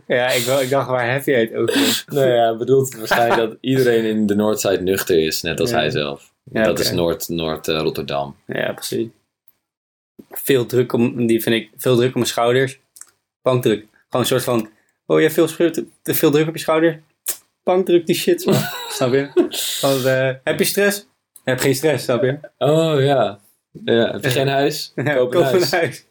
Speaker 3: Ja, ik, ik dacht, waar heb je het over?
Speaker 1: nee, hij bedoelt waarschijnlijk dat iedereen in de Noordside nuchter is, net als
Speaker 3: Ja.
Speaker 1: hij zelf.
Speaker 3: Ja,
Speaker 1: dat is Noord, Noord Rotterdam.
Speaker 3: Ja, precies. Veel druk om, die vind ik, veel druk op mijn schouders. Bankdruk. Gewoon een soort van, oh je hebt veel, te veel druk op je schouder? Bankdruk die shit, snap je? Want, eh, heb je stress? Heb geen stress, snap je?
Speaker 1: Oh ja. ja heb je geen huis?
Speaker 3: Ja,
Speaker 1: Koop een huis.
Speaker 3: huis.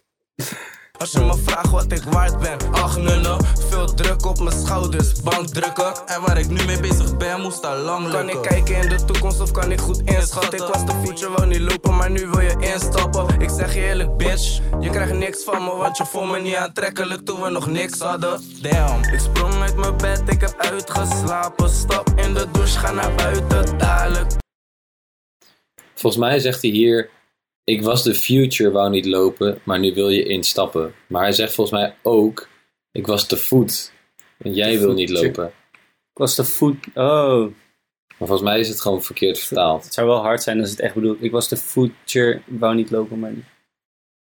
Speaker 5: Als je me vraagt wat ik waard ben, acht nullen. Veel druk op mijn schouders, bankdrukken. En waar ik nu mee bezig ben, moest al lang lukken. Kan ik kijken in de toekomst of kan ik goed inschatten? Ik was de future, wou niet lopen, maar nu wil je instappen. Ik zeg je eerlijk, bitch, je krijgt niks van me, want je vond me niet aantrekkelijk toen we nog niks hadden. Damn, ik sprong uit mijn bed, ik heb uitgeslapen. Stap in de douche, ga naar buiten, dadelijk.
Speaker 1: Volgens mij zegt hij hier: Ik was de future, wou niet lopen, maar nu wil je instappen. Maar hij zegt volgens mij ook: Ik was te voet, en jij wil niet lopen.
Speaker 3: Ik was de voet... Oh,
Speaker 1: Maar volgens mij is het gewoon verkeerd vertaald.
Speaker 3: het zou wel hard zijn als het echt bedoelt. Ik was de future, wou niet lopen, maar...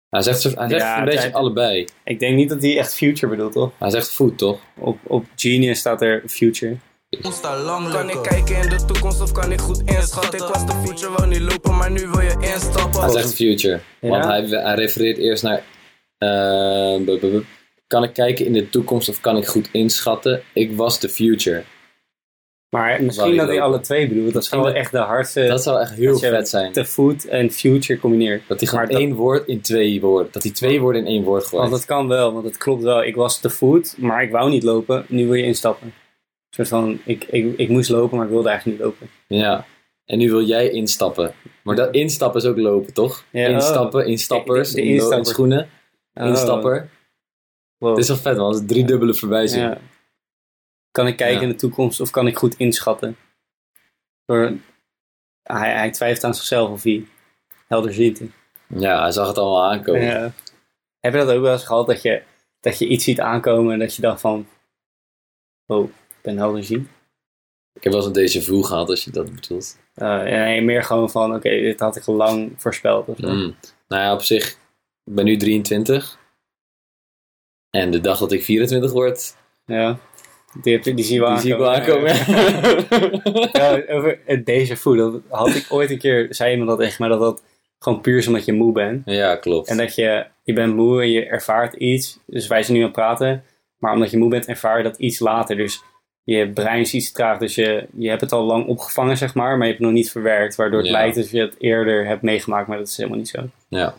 Speaker 1: Hij zegt, hij zegt
Speaker 3: Ja,
Speaker 1: een beetje
Speaker 3: hij-
Speaker 1: allebei.
Speaker 3: Ik denk niet dat hij echt future bedoelt, toch?
Speaker 1: Hij zegt voet, toch?
Speaker 3: Op, op Genius staat er future.
Speaker 5: Kan ik kijken in de toekomst of kan ik goed inschatten? Ik was de future, wou niet lopen, maar nu wil je instappen.
Speaker 1: Hij zegt future.
Speaker 3: Ja?
Speaker 1: Want hij, hij refereert eerst naar. eh, bu- bu- bu- kan ik kijken in de toekomst of kan ik goed inschatten? Ik was de future.
Speaker 3: Maar misschien dat hij alle twee bedoelt. Dat zou echt de hardste...
Speaker 1: Dat zou echt heel
Speaker 3: dat je
Speaker 1: vet zijn.
Speaker 3: De food en future combineert.
Speaker 1: Dat hij gewoon
Speaker 3: Maar dat-
Speaker 1: één woord in twee woorden. Dat hij twee woorden in één woord gooit.
Speaker 3: Want dat kan wel, want het klopt wel. Ik was te voet, maar ik wou niet lopen. Nu wil je instappen. Een soort van, ik, ik, ik moest lopen, maar ik wilde eigenlijk niet lopen.
Speaker 1: Ja. En nu wil jij instappen. Maar dat instappen is ook lopen, toch?
Speaker 3: Ja,
Speaker 1: instappen, instappers,
Speaker 3: De- de
Speaker 1: in, in
Speaker 3: instapper.
Speaker 1: schoenen.
Speaker 3: Oh.
Speaker 1: Instapper.
Speaker 3: Wow.
Speaker 1: Het is wel vet, man. Dat is drie dubbele verwijzing.
Speaker 3: Ja. Kan ik kijken
Speaker 1: Ja.
Speaker 3: in de toekomst of kan ik goed inschatten? Door, hij, hij twijfelt aan zichzelf of hij helder ziet.
Speaker 1: Ja, hij zag het allemaal aankomen.
Speaker 3: Ja. Heb je dat ook wel eens gehad dat je, dat je iets ziet aankomen en dat je dacht van, oh, ik ben helder zien?
Speaker 1: Ik heb wel eens een déjà vu gehad, als je dat bedoelt.
Speaker 3: Uh, ja, nee, meer gewoon van, oké, dit had ik al lang voorspeld. Of.
Speaker 1: Mm. Nou ja, op zich, ik ben nu 23. En de dag dat ik 24 word,
Speaker 3: Ja, die, heb die zie je wel
Speaker 1: die
Speaker 3: aankomen.
Speaker 1: aankomen.
Speaker 3: Ja, over het déjà vu, dat had ik ooit een keer, zei iemand dat tegen mij, dat dat gewoon puur is omdat je moe bent.
Speaker 1: ja, klopt.
Speaker 3: En dat je, je bent moe en je ervaart iets. Dus wij zijn nu aan het praten. Maar omdat je moe bent, ervaar je dat iets later. Dus je brein is iets traag. Dus je, je hebt het al lang opgevangen, zeg maar. Maar je hebt het nog niet verwerkt. Waardoor het
Speaker 1: Ja.
Speaker 3: lijkt alsof je het eerder hebt meegemaakt. Maar dat is helemaal niet zo.
Speaker 1: Ja.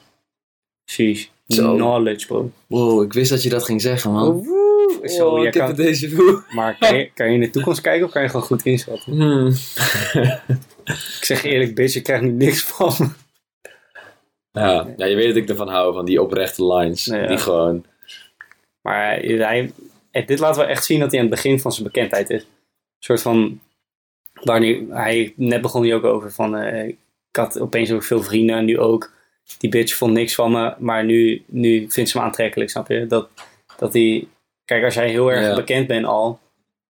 Speaker 3: Precies.
Speaker 1: Zo.
Speaker 3: Knowledge, bro.
Speaker 1: Wow, ik wist dat je dat ging zeggen, man.
Speaker 3: Oh, woe. Zo,
Speaker 1: Oh, ik heb
Speaker 3: kan,
Speaker 1: een déjà vu.
Speaker 3: maar kan je, kan je in de toekomst kijken of kan je gewoon goed inschatten?
Speaker 1: Hmm.
Speaker 3: Ik zeg je eerlijk, bitch, je krijgt nu niks van me.
Speaker 1: Ja. ja, je weet dat ik ervan hou, van die oprechte lines.
Speaker 3: Ja.
Speaker 1: Die gewoon...
Speaker 3: Maar hij, dit laat wel echt zien dat hij aan het begin van zijn bekendheid is. Een soort van. Waar nu, hij, net begon hij ook over van. eh, ik had opeens ook veel vrienden en nu ook. Die bitch vond niks van me, maar nu, nu vindt ze me aantrekkelijk, snap je? Dat, dat die, kijk, als jij heel erg
Speaker 1: Ja.
Speaker 3: bekend bent al,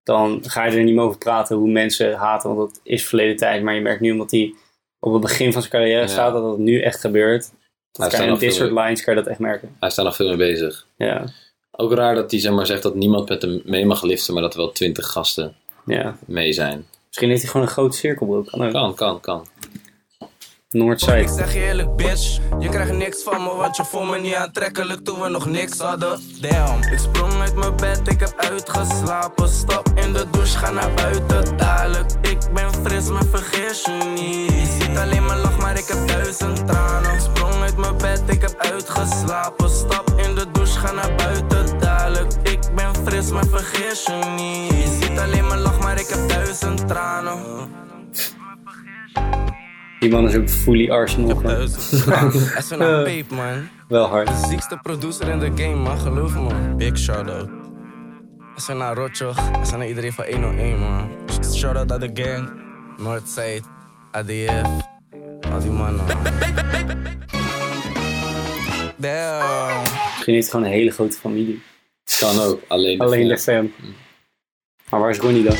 Speaker 3: dan ga je er niet meer over praten hoe mensen haten, want dat is verleden tijd. Maar je merkt nu, omdat hij op het begin van zijn carrière
Speaker 1: Ja.
Speaker 3: staat, dat dat nu echt gebeurt.
Speaker 1: Hij
Speaker 3: Dat kan
Speaker 1: staat
Speaker 3: je in dit soort lines kan je dat echt merken.
Speaker 1: Hij is daar nog veel mee bezig.
Speaker 3: Ja,
Speaker 1: Ook raar dat hij zeg maar, zegt dat niemand met hem mee mag liften, maar dat er wel twintig gasten
Speaker 3: ja.
Speaker 1: mee zijn.
Speaker 3: Misschien heeft hij gewoon een grote cirkelbroek. Kan.
Speaker 1: Kan, kan, kan.
Speaker 5: Ik
Speaker 3: Noordzij.
Speaker 5: zeg je eerlijk, bitch. Je krijgt niks van me, want je vond me niet aantrekkelijk toen we nog niks hadden. Damn. Ik sprong uit mijn bed, ik heb uitgeslapen. Stap in de douche, ga naar buiten dadelijk. Ik ben fris, maar vergeet je niet. Je ziet alleen maar lach, maar ik heb duizend tranen. Ik sprong uit mijn bed, ik heb uitgeslapen. Stap in de douche, ga naar buiten. Ik fris, maar vergeet je niet. Je ziet alleen maar lach, maar ik heb duizend tranen.
Speaker 3: Die man is ook fully Arsenal. man.
Speaker 5: Duizend naar Peep, man.
Speaker 3: Wel hard.
Speaker 5: De ziekste producer in de game, man. Geloof me. Big shout-out. We zijn naar Rotjoch. We zijn naar iedereen van 101, man. Shout-out aan de gang. Noordzijde. ADF. Al die mannen. Damn.
Speaker 3: Misschien heeft hij gewoon een hele grote familie.
Speaker 1: Kan ook. Alleen de
Speaker 3: Alleen de
Speaker 1: fam.
Speaker 3: fam. Maar waar is Ronnie dan?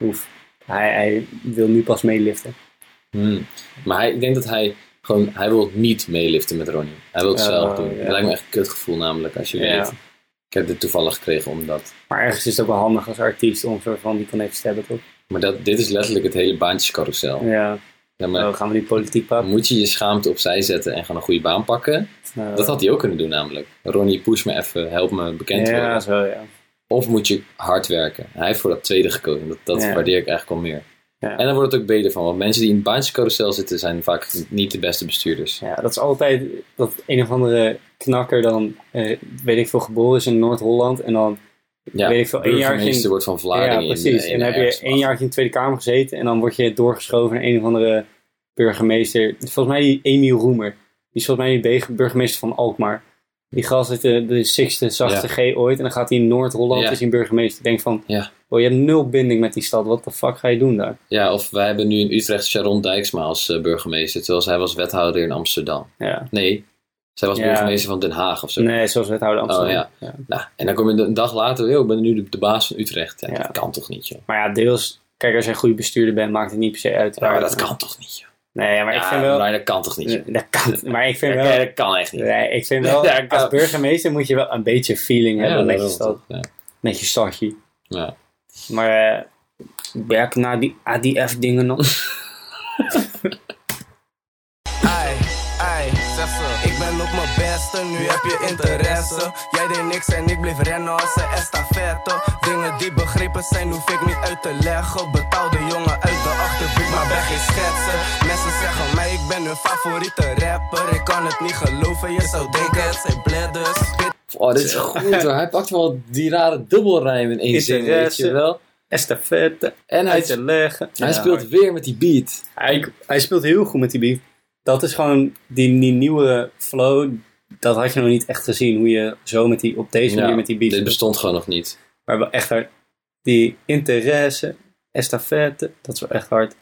Speaker 3: Oef. Hij, hij wil nu pas meeliften.
Speaker 1: Hmm. Maar hij, ik denk dat hij gewoon, hij wil niet meeliften met Ronnie. Hij wil het zelf doen.
Speaker 3: ja.
Speaker 1: Het lijkt me echt een kutgevoel namelijk, als je
Speaker 3: Ja.
Speaker 1: weet. Ik heb dit toevallig gekregen omdat.
Speaker 3: Maar ergens is het ook wel handig als artiest om van die connectie te hebben, toch?
Speaker 1: Maar dat, dit is letterlijk het hele baantjescarousel.
Speaker 3: Ja.
Speaker 1: Ja, maar
Speaker 3: Dan gaan we die politiek pakken.
Speaker 1: moet je je schaamte opzij zetten en gewoon een goede baan pakken?
Speaker 3: Nou,
Speaker 1: Dat had hij ook kunnen doen namelijk. Ronnie, push me even, help me bekend
Speaker 3: Ja,
Speaker 1: worden.
Speaker 3: zo ja.
Speaker 1: Of moet je hard werken? Hij heeft voor dat tweede gekozen. Dat, dat
Speaker 3: Ja.
Speaker 1: waardeer ik eigenlijk al meer.
Speaker 3: Ja.
Speaker 1: En dan wordt het ook beter van. Want mensen die in het baantjescarousel zitten zijn vaak niet de beste bestuurders.
Speaker 3: Ja, dat is altijd dat een of andere knakker dan, eh, weet ik veel, geboren is in Noord-Holland. En dan,
Speaker 1: Ja,
Speaker 3: Weet ik veel, één jaar
Speaker 1: burgemeester
Speaker 3: ging-
Speaker 1: wordt van Vlaardingen.
Speaker 3: ja precies.
Speaker 1: in- in
Speaker 3: en dan heb je één jaar in de Tweede Kamer gezeten. En dan word je doorgeschoven naar een of andere burgemeester. Volgens mij die Emiel Roemer. Die is volgens mij die burgemeester van Alkmaar. Die gast is de, de sixte, zachtste G ooit. En dan gaat hij in Noord-Holland,
Speaker 1: Ja.
Speaker 3: is hij burgemeester. Ik denk van,
Speaker 1: Ja.
Speaker 3: oh, je hebt nul binding met die stad. Wat de fuck ga je doen daar?
Speaker 1: Ja, of wij hebben nu in Utrecht Sharon Dijksma als eh, burgemeester. Terwijl zij was wethouder in Amsterdam.
Speaker 3: Ja.
Speaker 1: Nee, zij was burgemeester van Den Haag of zo.
Speaker 3: Nee, zoals wethouder Amsterdam.
Speaker 1: Oh, ja. Nou, en dan kom je een dag later, yo, ik ben nu de, de baas van Utrecht. Dat kan toch niet, joh.
Speaker 3: Maar ja, deels... Kijk, als je een goede bestuurder bent, maakt het niet per se uit.
Speaker 1: Ja, maar dat kan toch niet, joh.
Speaker 3: Nee, maar ik vind wel...
Speaker 1: Dat kan toch niet, joh.
Speaker 3: Dat kan, maar ik vind wel...
Speaker 1: dat kan echt niet.
Speaker 3: Nee, ik vind wel, als burgemeester moet je wel een beetje feeling hebben met, je stad, met je stadje.
Speaker 1: Ja.
Speaker 3: Maar eh werk naar die ADF-dingen nog.
Speaker 5: nu heb je interesse. Jij deed niks en ik bleef rennen als een estafette. Dingen die begrepen zijn, hoef ik niet uit te leggen. Betaalde jongen uit de achterbuurt, maar ben geen schetsen. Mensen zeggen mij, ik ben hun favoriete rapper. Ik kan het niet geloven, je zou denken het zijn bladders.
Speaker 1: Oh, dit is goed hoor. Hij pakt wel die rare dubbelrijm in één zin, weet je wel.
Speaker 3: Estafette,
Speaker 1: En hij,
Speaker 3: uit te leggen.
Speaker 1: hij
Speaker 3: Ja,
Speaker 1: speelt weer met die beat.
Speaker 3: Hij, hij speelt heel goed met die beat. Dat is gewoon die, die nieuwe flow. Dat had je nog niet echt gezien. Hoe je zo met die, op deze
Speaker 1: Ja,
Speaker 3: manier met die beat
Speaker 1: Dit bestond gewoon nog niet.
Speaker 3: Maar wel echt hard. Die interesse, estafette, dat is wel echt hard.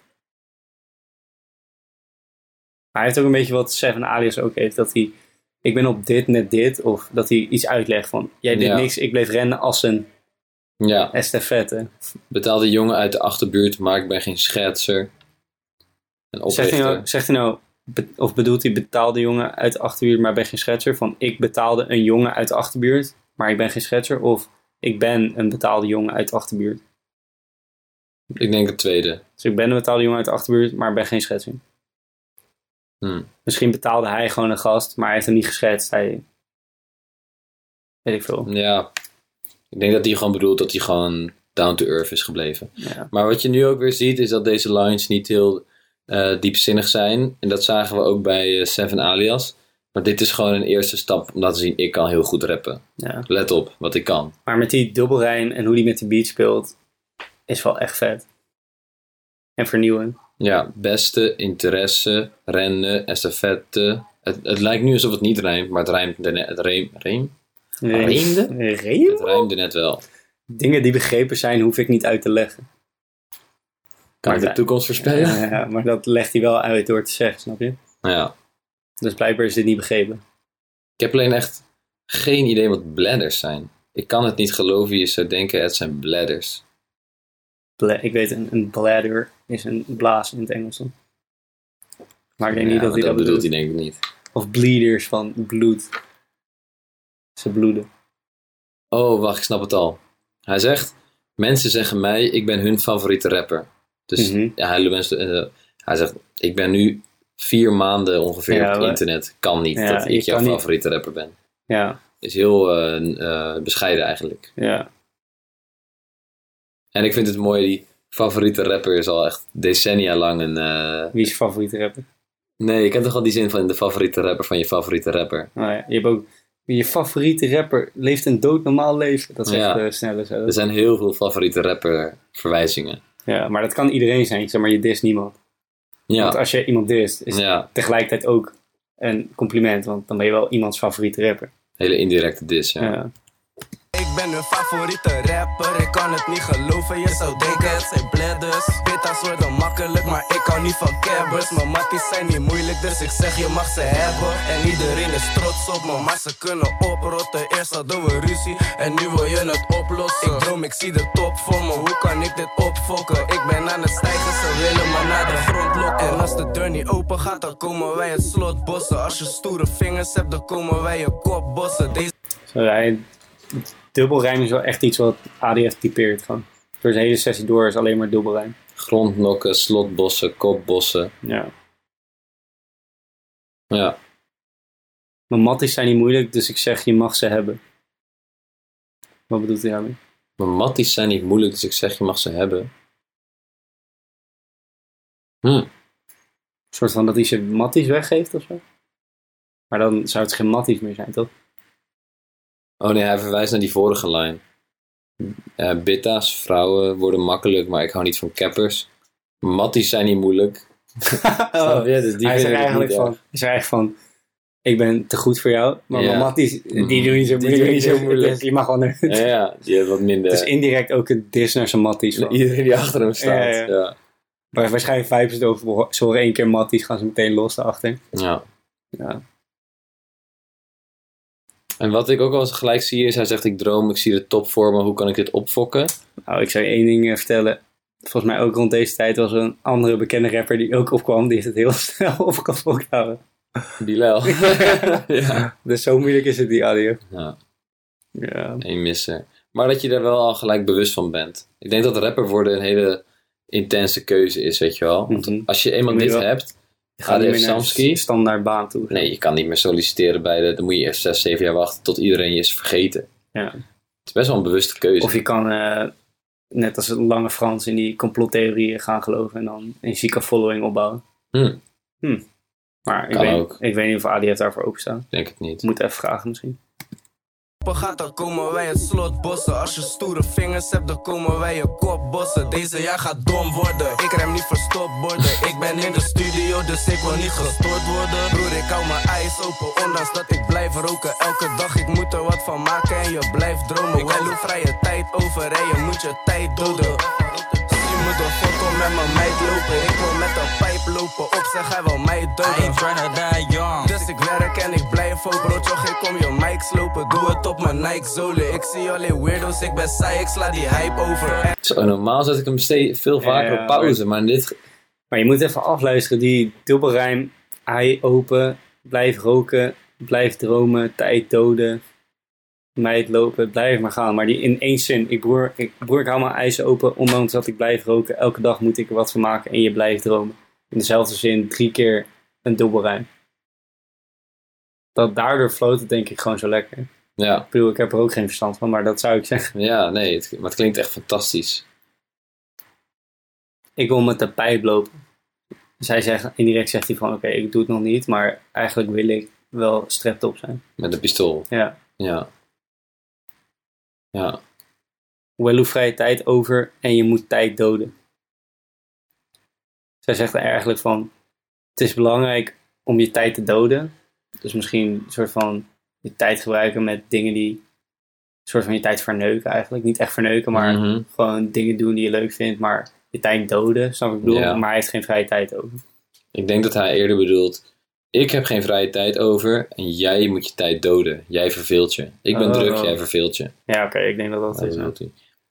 Speaker 3: Hij heeft ook een beetje wat Seven Alias ook heeft. Dat hij, ik ben op dit, net dit. Of dat hij iets uitlegt van, jij deed
Speaker 1: Ja.
Speaker 3: niks, ik bleef rennen als een
Speaker 1: Ja,
Speaker 3: estafette.
Speaker 1: betaalde jongen uit de achterbuurt, maar ik ben geen schetser.
Speaker 3: Zegt hij,
Speaker 1: oprichter.
Speaker 3: nou, zegt hij nou, be- of bedoelt hij betaalde jongen uit de achterbuurt, maar ben geen schetser? Van, ik betaalde een jongen uit de achterbuurt, maar ik ben geen schetser? Of, ik ben een betaalde jongen uit de achterbuurt.
Speaker 1: Ik denk het tweede.
Speaker 3: Dus ik ben een betaalde jongen uit de achterbuurt, maar ben geen schetser.
Speaker 1: Hmm.
Speaker 3: Misschien betaalde hij gewoon een gast, maar hij heeft hem niet geschetst. Hij... Weet ik veel.
Speaker 1: Ja, ik denk dat hij gewoon bedoelt dat hij gewoon down to earth is gebleven.
Speaker 3: Ja.
Speaker 1: Maar wat je nu ook weer ziet, is dat deze lines niet heel eh, diepzinnig zijn. En dat zagen we ook bij eh, Seven Alias. Maar dit is gewoon een eerste stap om laten zien, ik kan heel goed rappen.
Speaker 3: Ja.
Speaker 1: Let op, wat ik kan.
Speaker 3: Maar met die dubbelrijm en hoe die met die beat speelt, is wel echt vet. En vernieuwend.
Speaker 1: Ja, beste, interesse, rennen, estafette. Het, het lijkt nu alsof het niet rijmt, maar het rijmt net. Het reem, reem? Reemde?
Speaker 3: Reem?
Speaker 1: Het rijmde net wel.
Speaker 3: Dingen die begrepen zijn, hoef ik niet uit te leggen.
Speaker 1: Kan ik de
Speaker 3: dat-
Speaker 1: toekomst voorspellen?
Speaker 3: Ja, maar dat legt hij wel uit door te zeggen, snap je?
Speaker 1: ja.
Speaker 3: Dus blijkbaar is dit niet begrepen.
Speaker 1: Ik heb alleen echt geen idee wat bladders zijn. Ik kan het niet geloven, je zou denken het zijn bladders.
Speaker 3: Bla- ik weet, een, een bladder is een blaas in het Engels. dan. Maar ik denk niet
Speaker 1: Ja,
Speaker 3: dat hij dat
Speaker 1: bedoelt
Speaker 3: bedoelt.
Speaker 1: hij denk ik niet.
Speaker 3: Of bleeders van bloed. Ze bloeden.
Speaker 1: Oh, wacht, ik snap het al. Hij zegt, mensen zeggen mij, ik ben hun favoriete rapper. Dus
Speaker 3: Mhm.
Speaker 1: ja, hij, mensen, eh, hij zegt, ik ben nu vier maanden ongeveer
Speaker 3: Ja,
Speaker 1: op het internet. Kan niet
Speaker 3: Ja,
Speaker 1: dat ik jouw
Speaker 3: niet-
Speaker 1: favoriete rapper ben.
Speaker 3: Ja,
Speaker 1: Is heel eh, eh, bescheiden eigenlijk.
Speaker 3: ja.
Speaker 1: En ik vind het mooi, die favoriete rapper is al echt decennia lang een...
Speaker 3: Wie is je favoriete rapper?
Speaker 1: Nee, je kent toch al die zin van de favoriete rapper van je favoriete rapper.
Speaker 3: Nou ja, je hebt ook... Je favoriete rapper leeft een doodnormaal leven. Dat zegt
Speaker 1: Ja.
Speaker 3: eh Snelle zo.
Speaker 1: Er zijn heel veel favoriete rapper verwijzingen.
Speaker 3: Ja, maar dat kan iedereen zijn. Zeg maar, je dis niemand. Want
Speaker 1: Ja,
Speaker 3: als je iemand dist, is het tegelijkertijd ook een compliment. Want dan ben je wel iemands favoriete rapper.
Speaker 1: hele indirecte dis, ja.
Speaker 3: Ja.
Speaker 5: Ik ben hun favoriete rapper, ik kan het niet geloven, je zou denken het zijn bladders. Pitta's worden makkelijk, maar ik hou niet van cabbers. Mijn matties zijn niet moeilijk, dus ik zeg je mag ze hebben. En iedereen is trots op me, maar ze kunnen oprotten. Eerst hadden we ruzie, en nu wil je het oplossen. Ik droom, ik zie de top voor me, hoe kan ik dit opfokken? Ik ben aan het stijgen, ze willen me naar de grond lokken. En als de deur niet open gaat, dan komen wij het slot bossen. Als je stoere vingers hebt, dan komen wij je kop bossen. Deze
Speaker 3: dubbelrijm is wel echt iets wat ADF typeert. Gewoon. Door zijn hele sessie door is alleen maar dubbelrijm.
Speaker 1: Grondnokken, slotbossen, kopbossen.
Speaker 3: Ja.
Speaker 1: Ja,
Speaker 3: Mijn matties zijn niet moeilijk, dus ik zeg je mag ze hebben. Wat bedoelt hij daarmee?
Speaker 1: maar matties zijn niet moeilijk, dus ik zeg je mag ze hebben. Hm,
Speaker 3: Een soort van dat hij zijn matties weggeeft of zo? Maar dan zou het geen matties meer zijn, toch?
Speaker 1: Oh nee, hij verwijst naar die vorige lijn. Eh Bitta's, vrouwen worden makkelijk, maar ik hou niet van cappers. Matties zijn niet moeilijk. Je? Dus die
Speaker 3: hij
Speaker 1: het
Speaker 3: eigenlijk
Speaker 1: niet
Speaker 3: van, eigenlijk van, ik ben te goed voor jou, maar
Speaker 1: Ja.
Speaker 3: matties, die
Speaker 1: Mhm.
Speaker 3: doen niet zo
Speaker 1: Die
Speaker 3: moeilijk.
Speaker 1: doen niet zo
Speaker 3: Dus
Speaker 1: moeilijk.
Speaker 3: je mag gewoon er-
Speaker 1: Ja, ja, die wat minder...
Speaker 3: Het is indirect ook een dis naar zijn matties. van.
Speaker 1: Iedereen die achter hem staat.
Speaker 3: Ja. Maar waarschijnlijk vijf ze het over, ze horen één keer matties, gaan ze meteen los daarachter.
Speaker 1: ja.
Speaker 3: Ja.
Speaker 1: En wat ik ook eens gelijk zie is, hij zegt ik droom, ik zie de top voor me, hoe kan ik dit opfokken?
Speaker 3: Nou, ik zou je één ding eh, vertellen. Volgens mij ook rond deze tijd was er een andere bekende rapper die ook opkwam. Die heeft het heel snel opgefokt houden.
Speaker 1: Bilal. ja.
Speaker 3: Dus zo moeilijk is het, die audio.
Speaker 1: ja,
Speaker 3: Ja.
Speaker 1: één misser. Maar dat je daar wel al gelijk bewust van bent. Ik denk dat rapper worden een hele intense keuze is, weet je wel. Want
Speaker 3: Mhm.
Speaker 1: als je eenmaal dit
Speaker 3: wel-
Speaker 1: hebt,
Speaker 3: Ga niet
Speaker 1: ADF
Speaker 3: meer naar een standaard baan toe.
Speaker 1: Nee, je kan niet meer solliciteren bij de... Dan moet je eerst zes, zeven jaar wachten tot iedereen je is vergeten.
Speaker 3: Ja.
Speaker 1: Het is best wel een bewuste keuze.
Speaker 3: Of je kan, eh, net als het lange Frans, in die complottheorieën gaan geloven. En dan een zieke following opbouwen.
Speaker 1: Hm,
Speaker 3: Maar ik weet, ik weet niet of ADF daarvoor openstaat.
Speaker 1: ik denk het niet.
Speaker 3: Moet even vragen misschien.
Speaker 5: Gaat, dan komen wij het slot bossen. Als je stoere vingers hebt, dan komen wij je kop bossen. Deze jaar gaat dom worden, ik rem niet verstopt worden. Ik ben in de studio, dus ik wil niet gestoord worden. Broer, ik hou mijn eyes open, ondanks dat ik blijf roken. Elke dag, ik moet er wat van maken en je blijft dromen. Ik wil hoe vrije tijd over en je moet je tijd doden. Met mijn meid lopen. Ik wil met een pijp lopen op, zeg hij wil mij doden. Dus ik werk en ik blijf ook broodje, ik kom je mic slopen. Doe het op mijn Nike zolen. Ik zie alleen weirdos, ik ben saai, ik sla die hype over.
Speaker 1: Zo, normaal zet ik hem ste- veel vaker
Speaker 3: Ja,
Speaker 1: op pauze, maar dit...
Speaker 3: Maar je moet even afluisteren. Die dubbelrijm, ei open, blijf roken, blijf dromen, tijd doden, meid lopen, blijf maar gaan. Maar die in één zin, ik broer, ik, broer, ik hou mijn eisen open, ondanks dat ik blijf roken. Elke dag moet ik er wat van maken en je blijft dromen. In dezelfde zin, drie keer een dubbelrijm. Dat daardoor floot het denk ik gewoon zo lekker.
Speaker 1: Ja,
Speaker 3: Ik bedoel, ik heb er ook geen verstand van, maar dat zou ik zeggen.
Speaker 1: ja nee, het, maar het klinkt echt fantastisch.
Speaker 3: Ik wil met de pijp lopen. Hij zegt, indirect zegt hij van, oké, ik doe het nog niet, maar eigenlijk wil ik wel strapped op zijn.
Speaker 1: Met een pistool.
Speaker 3: Ja.
Speaker 1: Ja. Ja.
Speaker 3: Hoewel hoe vrije tijd over en je moet tijd doden. Zij zegt er eigenlijk van, het is belangrijk om je tijd te doden. Dus misschien een soort van je tijd gebruiken met dingen die, een soort van je tijd verneuken eigenlijk. Niet echt verneuken, maar
Speaker 1: Mhm.
Speaker 3: gewoon dingen doen die je leuk vindt, maar je tijd doden, snap ik bedoel?
Speaker 1: Ja.
Speaker 3: Maar hij heeft geen vrije tijd over.
Speaker 1: Ik denk dat hij eerder bedoelt, ik heb geen vrije tijd over en jij moet je tijd doden. Jij verveelt je. Ik ben
Speaker 3: Oh.
Speaker 1: druk, jij verveelt je.
Speaker 3: Ja, oké, ik denk dat dat
Speaker 1: Dat
Speaker 3: is. ja.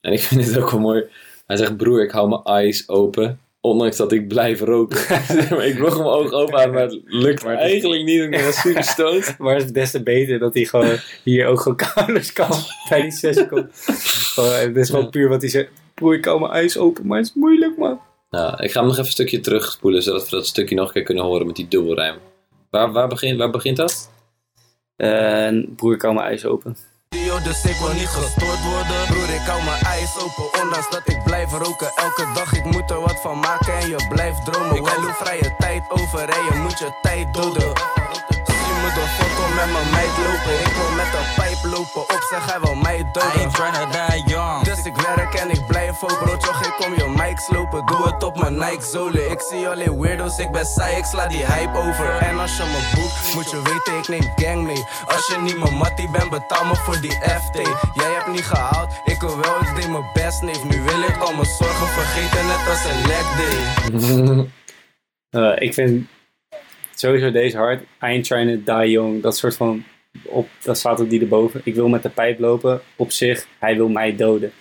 Speaker 1: En ik vind het ook wel mooi. Hij zegt, broer, ik hou mijn eyes open. Ondanks dat ik blijf roken. ik wil gewoon mijn ogen open houden, maar het lukt
Speaker 3: Maar het is-
Speaker 1: eigenlijk niet. Ik ben super stoned.
Speaker 3: Maar het is des te beter dat hij gewoon hier ook gewoon counters kan bij die sessie komt. Het is gewoon puur wat hij zegt. Broer, ik hou mijn ijs open, maar het is moeilijk, man.
Speaker 1: Nou, ik ga hem nog even een stukje terugspoelen, zodat we dat stukje nog een keer kunnen horen met die dubbelrijm. Waar, waar, begint, waar begint dat?
Speaker 3: En broer, ik hou mijn ijs open.
Speaker 5: Dus ik wil niet gestoord worden. Broer, ik hou mijn ijs open, ondanks dat ik blijf roken. Elke dag, ik moet er wat van maken en je blijft dromen. Ik wil vrije tijd over en je moet je tijd doden. De foto met mijn meid lopen. Ik wil met een pijp lopen, op zeg hij wil mij doden. Dus ik werk en ik blijf ook broodje, ik kom je mic slopen. Doe het op mijn Nike zolen. Ik zie alleen weirdo's, ik ben saai, ik sla die hype over. En als je me boekt, moet je weten, ik neem gang mee. Als je niet mijn mattie bent, betaal me voor die FT. Jij hebt niet gehaald, ik wil wel, ik deed mijn best, neef. Nu wil ik al mijn zorgen vergeten, net als een leg day.
Speaker 3: Eh, ik vind sowieso deze hard. I ain't trying to die young. Dat soort van. Op, dat staat ook die erboven. Ik wil met de pijp lopen. Op zich, hij wil mij doden.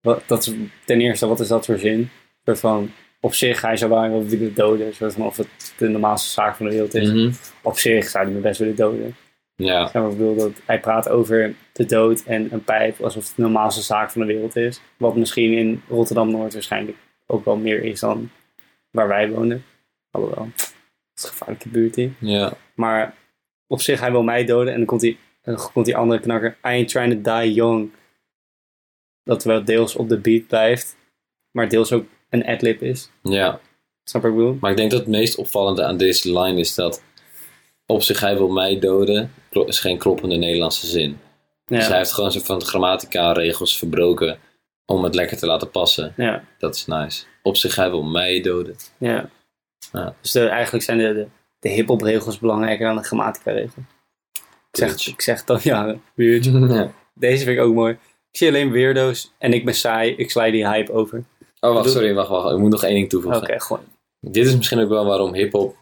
Speaker 3: Wat, dat is, ten eerste, wat is dat voor zin? Een soort van. Op zich, hij zou wel willen doden. Een soort van of het de normaalste zaak van de wereld is.
Speaker 1: Mhm.
Speaker 3: Op zich zou hij me best willen doden.
Speaker 1: Ja,
Speaker 3: ik bedoel dat hij praat over de dood en een pijp alsof het de normaalste zaak van de wereld is. Wat misschien in Rotterdam-Noord waarschijnlijk ook wel meer is dan waar wij wonen. Alhoewel, is gevaarlijke buurt hier.
Speaker 1: ja.
Speaker 3: Maar op zich, hij wil mij doden en dan komt die, dan komt die andere knakker. I ain't trying to die young. Dat wel deels op de beat blijft, maar deels ook een adlib is.
Speaker 1: ja.
Speaker 3: Snap wat ik bedoel?
Speaker 1: Maar ik denk dat het meest opvallende aan deze line is dat op zich hij wil mij doden, is geen kloppende Nederlandse zin. Dus hij
Speaker 3: Ja,
Speaker 1: heeft gewoon soort van grammatica regels verbroken om het lekker te laten passen.
Speaker 3: ja,
Speaker 1: Dat is nice. Op zich hij wil mij doden.
Speaker 3: ja.
Speaker 1: Ja.
Speaker 3: Dus de, eigenlijk zijn de, de, de hip-hop regels belangrijker dan de grammatica regel. Ik zeg, ik zeg het al jaren. Weird.
Speaker 1: Ja.
Speaker 3: Deze vind ik ook mooi. Ik zie alleen weirdo's en ik ben saai. Ik sla die hype over.
Speaker 1: Oh, wacht, sorry, wacht, wacht. Ik moet nog één ding
Speaker 3: Oké,
Speaker 1: toevoegen.
Speaker 3: gewoon.
Speaker 1: Dit is misschien ook wel waarom hip-hop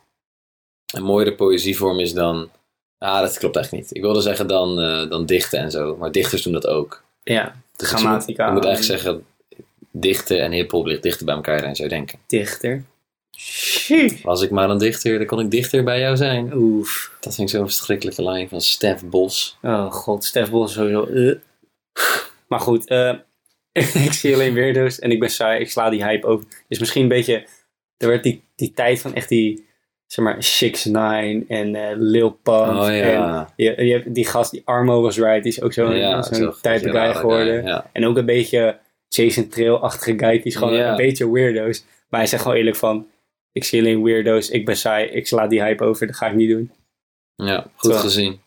Speaker 1: een mooiere poëzievorm is dan. Ah, dat klopt echt niet. Ik wilde zeggen dan, eh, dan dichten en zo. Maar dichters doen dat ook.
Speaker 3: Ja,
Speaker 1: Dus je
Speaker 3: grammatica.
Speaker 1: moet, je moet eigenlijk zeggen, dichten en hip-hop ligt dichter bij elkaar dan je zou denken.
Speaker 3: Dichter.
Speaker 1: Was ik maar een dichter, dan kon ik dichter bij jou zijn.
Speaker 3: Oef.
Speaker 1: Dat vind ik zo'n verschrikkelijke lijn van Stef Bos.
Speaker 3: Oh god, Stef Bos is sowieso. eh. Maar goed, eh, ik zie alleen weirdo's en ik ben saai. Ik sla die hype over. Dus misschien een beetje. Er werd die, die tijd van echt die. Zeg maar, 6 9 en eh, Lil Pump.
Speaker 1: Oh
Speaker 3: En
Speaker 1: ja.
Speaker 3: je, je hebt die gast, die Armo was right, die is ook zo'n
Speaker 1: ja,
Speaker 3: zo'n
Speaker 1: zo-
Speaker 3: type
Speaker 1: zo
Speaker 3: guy geworden.
Speaker 1: guy, Ja.
Speaker 3: En ook een beetje Jason Trail-achtige guy. Die is gewoon
Speaker 1: Ja.
Speaker 3: een beetje weirdo's. Maar hij zegt gewoon eerlijk van... Ik zie alleen weirdo's, ik ben saai, ik sla die hype over, dat ga ik niet doen.
Speaker 1: ja, goed gezien.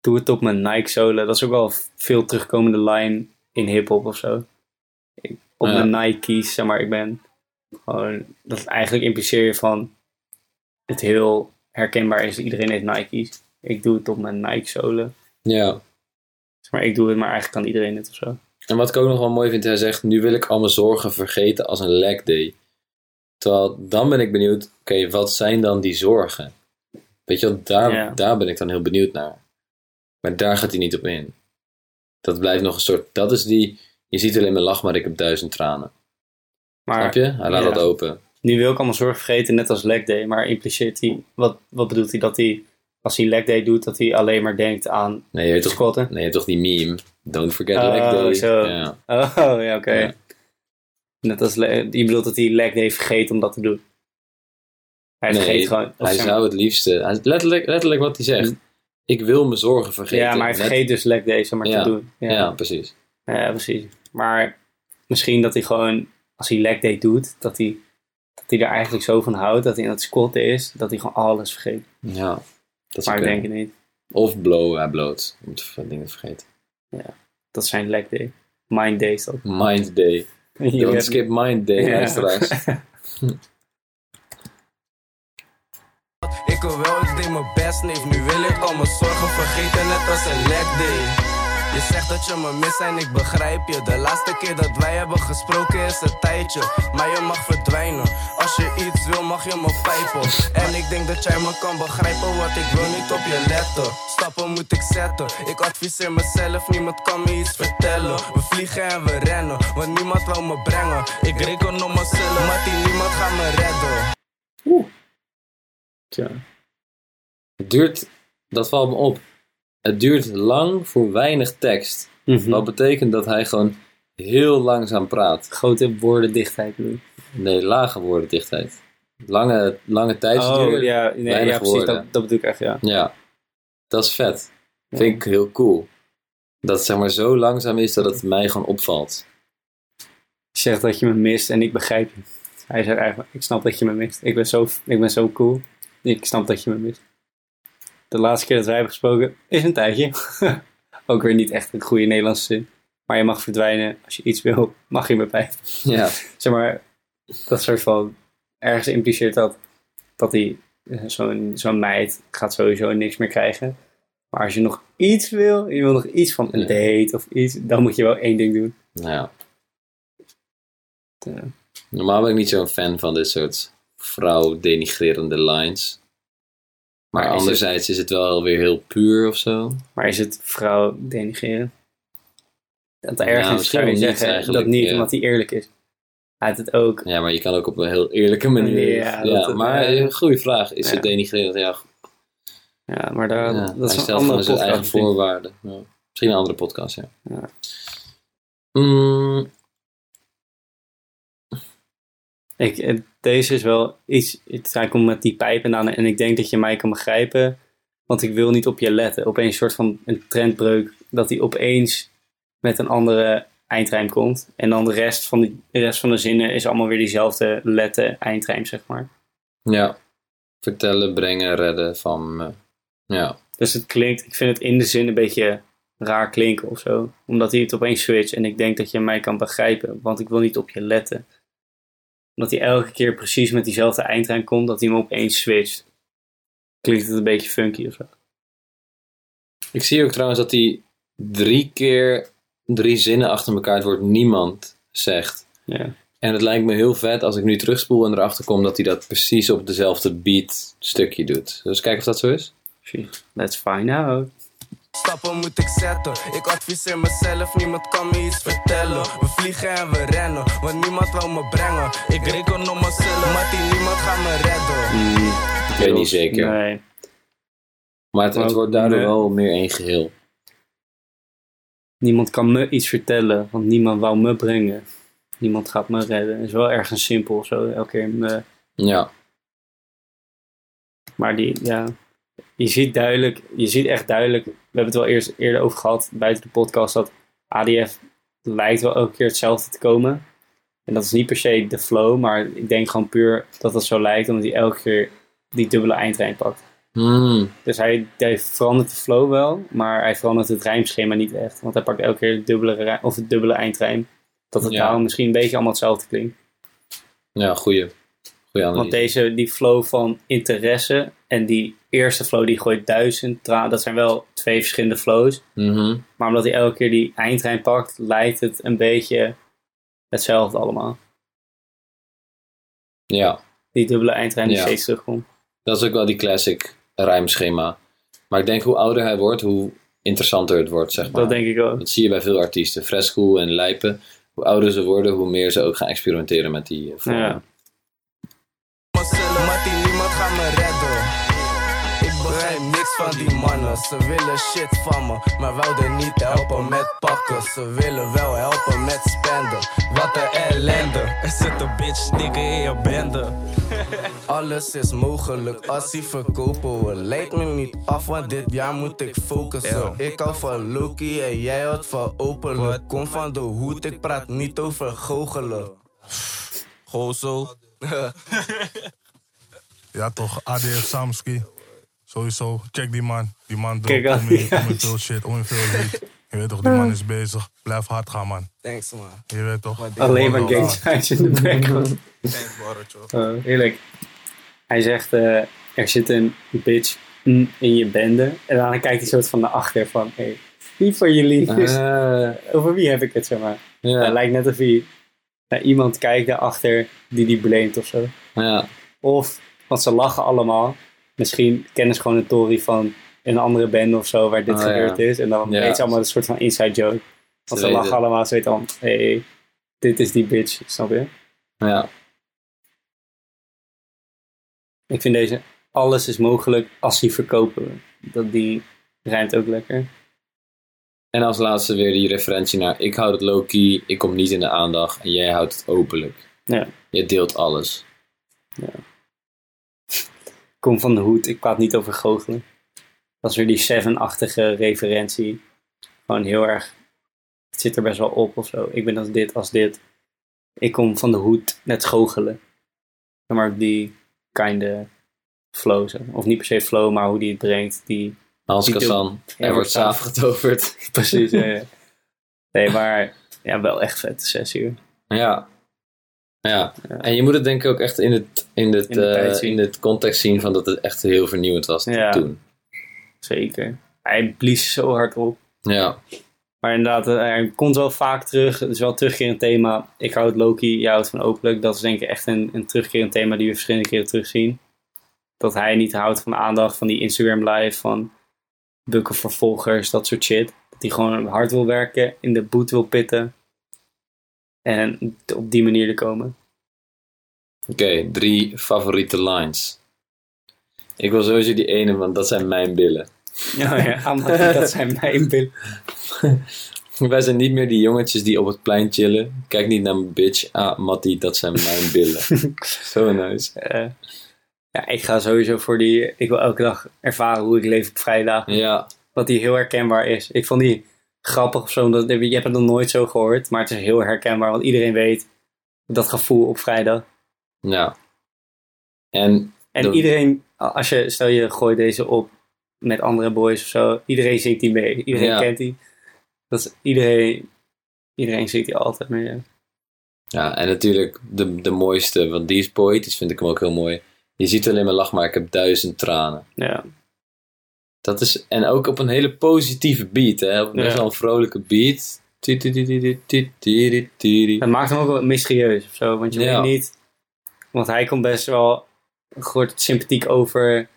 Speaker 3: Doe het op mijn Nike zolen. Dat is ook wel veel terugkomende line in hip-hop of zo. Ik- op
Speaker 1: Ja.
Speaker 3: mijn Nike's, zeg maar, ik ben gewoon... Dat eigenlijk impliceer je van... Het heel herkenbaar is, iedereen heeft Nike's. Ik doe het op mijn Nike zolen.
Speaker 1: Ja.
Speaker 3: Zeg maar, ik doe het, maar eigenlijk kan iedereen het of zo.
Speaker 1: En wat ik ook nog wel mooi vind, hij zegt, nu wil ik al mijn zorgen vergeten als een leg day. Terwijl, dan ben ik benieuwd, oké, wat zijn dan die zorgen? Weet je wel, daar, daar ben ik dan heel benieuwd naar. Maar daar gaat hij niet op in. Dat blijft nog een soort, dat is die, je ziet alleen mijn lach, maar ik heb duizend tranen.
Speaker 3: Maar
Speaker 1: Snap je? Hij laat dat open.
Speaker 3: Nu wil ik allemaal zorg vergeten, net als leg day. Maar impliceert hij, wat, wat bedoelt hij? Dat hij, als hij leg day doet, dat hij alleen maar denkt aan
Speaker 1: Nee, je weet toch, nee, je hebt toch die meme, don't forget
Speaker 3: Oh,
Speaker 1: leg day.
Speaker 3: zo.
Speaker 1: Ja.
Speaker 3: Oh, ja, oké.
Speaker 1: Ja.
Speaker 3: Net als, je bedoelt dat hij leg day vergeet om dat te doen? Hij
Speaker 1: Nee,
Speaker 3: vergeet gewoon...
Speaker 1: Hij
Speaker 3: maar-
Speaker 1: zou het liefste, letterlijk, letterlijk wat hij zegt. Ik wil mijn zorgen vergeten.
Speaker 3: ja, maar hij
Speaker 1: Net-
Speaker 3: vergeet dus leg day, zeg maar,
Speaker 1: Ja.
Speaker 3: te doen. Ja.
Speaker 1: Ja, precies.
Speaker 3: Ja, precies. Maar misschien dat hij gewoon, als hij leg day doet, dat hij, dat hij er eigenlijk zo van houdt, dat hij aan het squatten is, dat hij gewoon alles vergeet.
Speaker 1: Ja, dat
Speaker 3: Maar
Speaker 1: zou
Speaker 3: ik denk het niet.
Speaker 1: Of blow, hij bloot. Je moet veel dingen vergeten.
Speaker 3: Dat is zijn leg day. Mind day is dat.
Speaker 1: Mind day.
Speaker 3: Je
Speaker 1: Don't
Speaker 3: hebt-
Speaker 1: skip mind day,
Speaker 3: Ja.
Speaker 1: luisteraars.
Speaker 5: Ik wil wel, ik deed mijn best, neef. Nu wil ik al mijn zorgen vergeten, net als een leg day. Je zegt dat je me mist en ik begrijp je. De laatste keer dat wij hebben gesproken is een tijdje. Maar je mag verdwijnen. Als je iets wil, mag je me pijpen. En ik denk dat jij me kan begrijpen, want ik wil niet op je letten. Stappen moet ik zetten. Ik adviseer mezelf, niemand kan me iets vertellen. We vliegen en we rennen, want niemand wil me brengen. Ik reken op mezelf, maar die niemand gaat me redden.
Speaker 1: Het duurt, dat valt me op. Het duurt lang voor weinig tekst.
Speaker 3: Mhm.
Speaker 1: Wat betekent dat hij gewoon heel langzaam praat.
Speaker 3: Grote woordendichtheid nu.
Speaker 1: Nee, lage woordendichtheid. Lange, lange tijdsduur.
Speaker 3: Oh, ja, nee,
Speaker 1: weinig
Speaker 3: ja precies.
Speaker 1: woorden.
Speaker 3: Dat, dat bedoel ik echt, ja.
Speaker 1: Ja, dat is vet. Vind ik heel cool. Dat het zeg maar zo langzaam is dat het mij gewoon opvalt.
Speaker 3: Je zegt dat je me mist en ik begrijp je. Hij zegt eigenlijk, ik snap dat je me mist. Ik ben zo, ik ben zo cool. Ik snap dat je me mist. De laatste keer dat wij hebben gesproken is een tijdje. Ook weer niet echt een goede Nederlandse zin. Maar je mag verdwijnen. Als je iets wil, mag je me bij.
Speaker 1: Ja,
Speaker 3: Zeg maar, dat soort van... Ergens impliceert dat, dat hij eh, zo'n zo'n meid gaat sowieso niks meer krijgen. Maar als je nog iets wil, je wil nog iets van een date of iets, dan moet je wel één ding doen.
Speaker 1: nou ja. Normaal ben ik niet zo'n fan van dit soort vrouw-denigrerende lines. Maar,
Speaker 3: Maar is
Speaker 1: anderzijds is het wel weer heel puur of zo.
Speaker 3: Maar is het vrouw denigreren? Dat ergens
Speaker 1: misschien
Speaker 3: zou je
Speaker 1: niet
Speaker 3: zeggen dat niet,
Speaker 1: ja.
Speaker 3: omdat hij eerlijk is. Hij heeft het ook.
Speaker 1: Ja, maar je kan ook op een heel eerlijke manier.
Speaker 3: Ja,
Speaker 1: maar een goede vraag. Is
Speaker 3: Ja.
Speaker 1: het denigrerend? Ja,
Speaker 3: Ja, maar daar, dat
Speaker 1: hij
Speaker 3: is een
Speaker 1: stelt gewoon zijn eigen voorwaarden. Ja. Misschien een andere podcast, ja.
Speaker 3: Ja.
Speaker 1: Mm,
Speaker 3: Ik, eh, deze is wel iets. Het, hij komt met die pijpen aan en ik denk dat je mij kan begrijpen. Want ik wil niet op je letten. Opeens een soort van een trendbreuk. Dat hij opeens met een andere eindrijm komt. En dan de rest van de, de rest van de zinnen is allemaal weer diezelfde letten eindrijm, zeg maar.
Speaker 1: ja. Vertellen, brengen, redden van... me. ja.
Speaker 3: Dus het klinkt, ik vind het in de zin een beetje raar klinken of zo. Omdat hij het opeens switcht en ik denk dat je mij kan begrijpen, want ik wil niet op je letten. Omdat hij elke keer precies met diezelfde eindrijm komt, dat hij hem opeens switcht. Klinkt het een beetje funky of zo.
Speaker 1: Ik zie ook trouwens dat hij drie keer drie zinnen achter elkaar het woord niemand zegt.
Speaker 3: Ja.
Speaker 1: En het lijkt me heel vet als ik nu terugspoel en erachter kom dat hij dat precies op dezelfde beat stukje doet. Dus kijk of dat zo is.
Speaker 3: Let's find out.
Speaker 5: Stappen moet ik zetten. Ik adviseer mezelf, niemand kan me iets vertellen. We vliegen en we rennen, want niemand wil me brengen. Ik reken op mezelf, maar die niemand gaat me redden.
Speaker 3: Mm,
Speaker 1: Ik weet niet zeker.
Speaker 3: Nee.
Speaker 1: Maar het, wordt daardoor
Speaker 3: nee.
Speaker 1: wel meer één geheel.
Speaker 3: Niemand kan me iets vertellen, want niemand wou me brengen. Niemand gaat me redden. Het is wel ergens simpel zo. Elke keer me
Speaker 1: Ja,
Speaker 3: Maar die, ja, je ziet duidelijk, je ziet echt duidelijk, hebben het wel eerst eerder over gehad buiten de podcast, dat ADF lijkt wel elke keer hetzelfde te komen. En dat is niet per se de flow, maar ik denk gewoon puur dat het zo lijkt, omdat hij elke keer die dubbele eindrijm pakt.
Speaker 1: Hmm,
Speaker 3: Dus hij, hij verandert de flow wel, maar hij verandert het rijmschema niet echt. Want hij pakt elke keer de dubbele, of het dubbele eindrijm. Dat het
Speaker 1: Ja.
Speaker 3: daarom misschien een beetje allemaal hetzelfde klinkt.
Speaker 1: ja goeie, goeie
Speaker 3: Want deze, die flow van interesse en die eerste flow die gooit duizend tranen, dat zijn wel twee verschillende flows.
Speaker 1: Mhm.
Speaker 3: Maar omdat hij elke keer die eindrijm pakt, lijkt het een beetje hetzelfde allemaal.
Speaker 1: Ja,
Speaker 3: Die dubbele eindrijm die
Speaker 1: Ja.
Speaker 3: steeds terugkomt.
Speaker 1: dat is ook wel die classic rijmschema. Maar ik denk hoe ouder hij wordt, hoe interessanter het wordt, zeg maar.
Speaker 3: Dat denk ik ook.
Speaker 1: Dat zie je bij veel artiesten. Fresco en Lijpen. Hoe ouder ze worden, hoe meer ze ook gaan experimenteren met die eh, vormen.
Speaker 3: Ja.
Speaker 5: Van die mannen, ze willen shit van me, maar wouden niet helpen met pakken. Ze willen wel helpen met spenden. Wat een ellende, er zit een bitch nigga in je bende. Alles is mogelijk als hij verkopen. Lijkt me niet af, want dit jaar moet ik focussen. Ik hou van Loki en jij houdt van openlijk. Kom van de hoed, ik praat niet over goochelen. Gozo.
Speaker 4: Ja toch, ADF Samski. Sowieso, check die man. Die man doet om in,
Speaker 3: ja.
Speaker 4: om in veel shit, om in veel weed. Je weet toch, die man is bezig. Blijf hard gaan, man.
Speaker 5: Thanks man.
Speaker 4: Je weet toch.
Speaker 3: Alleen maar gangsigns in de background.
Speaker 5: Thanks
Speaker 3: heerlijk. Hij zegt, eh, er zit een bitch in je bende. En dan kijkt hij soort van naar achter van, hey, Niet voor jullie. Dus
Speaker 1: Eh,
Speaker 3: over wie heb ik het, zeg maar? Het lijkt net of hij naar iemand kijkt daarachter die die blamet of zo.
Speaker 1: ja,
Speaker 3: Of, want ze lachen allemaal. Misschien kennen ze gewoon een Tory van een andere band of zo waar dit
Speaker 1: Oh,
Speaker 3: gebeurd
Speaker 1: ja.
Speaker 3: is. En dan
Speaker 1: Ja.
Speaker 3: weet ze allemaal een soort van inside joke. Want ze, lachen allemaal, ze weten hé, hey, dit is die bitch, snap je?
Speaker 1: ja.
Speaker 3: Ik vind deze, alles is mogelijk als die verkopen. Dat die rijmt ook lekker.
Speaker 1: En als laatste weer die referentie naar ik houd het low-key, ik kom niet in de aandacht en jij houdt het openlijk.
Speaker 3: Ja.
Speaker 1: Je deelt alles.
Speaker 3: Ik kom van de hoed, ik praat niet over goochelen. Dat is weer die Seven-achtige referentie. Gewoon heel erg, het zit er best wel op of zo. Ik ben als dit, als dit. Ik kom van de hoed, net goochelen. Maar die kinda flow, of niet per se flow, maar hoe die het brengt. Die,
Speaker 1: Hans Kazan,
Speaker 3: Ja,
Speaker 1: er wordt saaf getoverd.
Speaker 3: precies, ja, ja. Nee, maar ja, wel echt vette sessie. hoor.
Speaker 1: Ja. ja. En je moet het denk ik ook echt in het, in het,
Speaker 3: In de
Speaker 1: eh, in het context zien van dat het echt heel vernieuwend was
Speaker 3: Ja.
Speaker 1: toen.
Speaker 3: Zeker. Hij blies zo hard op.
Speaker 1: Ja.
Speaker 3: Maar inderdaad, eh, hij komt wel vaak terug. Het is wel een terugkerend thema. Ik hou het Loki, jij houdt van openlijk. Dat is denk ik echt een, een terugkerend thema die we verschillende keren terugzien. Dat hij niet houdt van aandacht van die Instagram live, van bukken voor volgers, dat soort shit. Dat hij gewoon hard wil werken, in de boet wil pitten. En op die manier er komen.
Speaker 1: Oké, drie favoriete lines. Ik wil sowieso die ene, want dat zijn mijn billen.
Speaker 3: Ja, ja, dat zijn mijn billen.
Speaker 1: Wij zijn niet meer die jongetjes die op het plein chillen. Kijk niet naar mijn bitch. Ah, Mattie, dat zijn mijn billen. Zo nice.
Speaker 3: Eh, ja, ik ga sowieso voor die. Ik wil elke dag ervaren hoe ik leef op vrijdag.
Speaker 1: Ja,
Speaker 3: dat die heel herkenbaar is. Ik vond die grappig of zo, omdat je hebt het nog nooit zo gehoord, maar het is heel herkenbaar, want iedereen weet dat gevoel op vrijdag.
Speaker 1: ja. En
Speaker 3: En iedereen, als je, stel je gooit deze op met andere boys of zo, iedereen zingt die mee. Iedereen
Speaker 1: Ja.
Speaker 3: kent die. Dat is iedereen, iedereen zingt die altijd mee. ja.
Speaker 1: Ja, en natuurlijk de, de mooiste, want die is poëtisch, vind ik hem ook heel mooi. Je ziet alleen maar lach, maar ik heb duizend tranen.
Speaker 3: Ja,
Speaker 1: dat is, en ook op een hele positieve beat, hè? Op een
Speaker 3: best
Speaker 1: wel een vrolijke beat.
Speaker 3: Het maakt hem ook wel mysterieus of zo, want je weet niet. Want hij komt best wel, sympathiek over,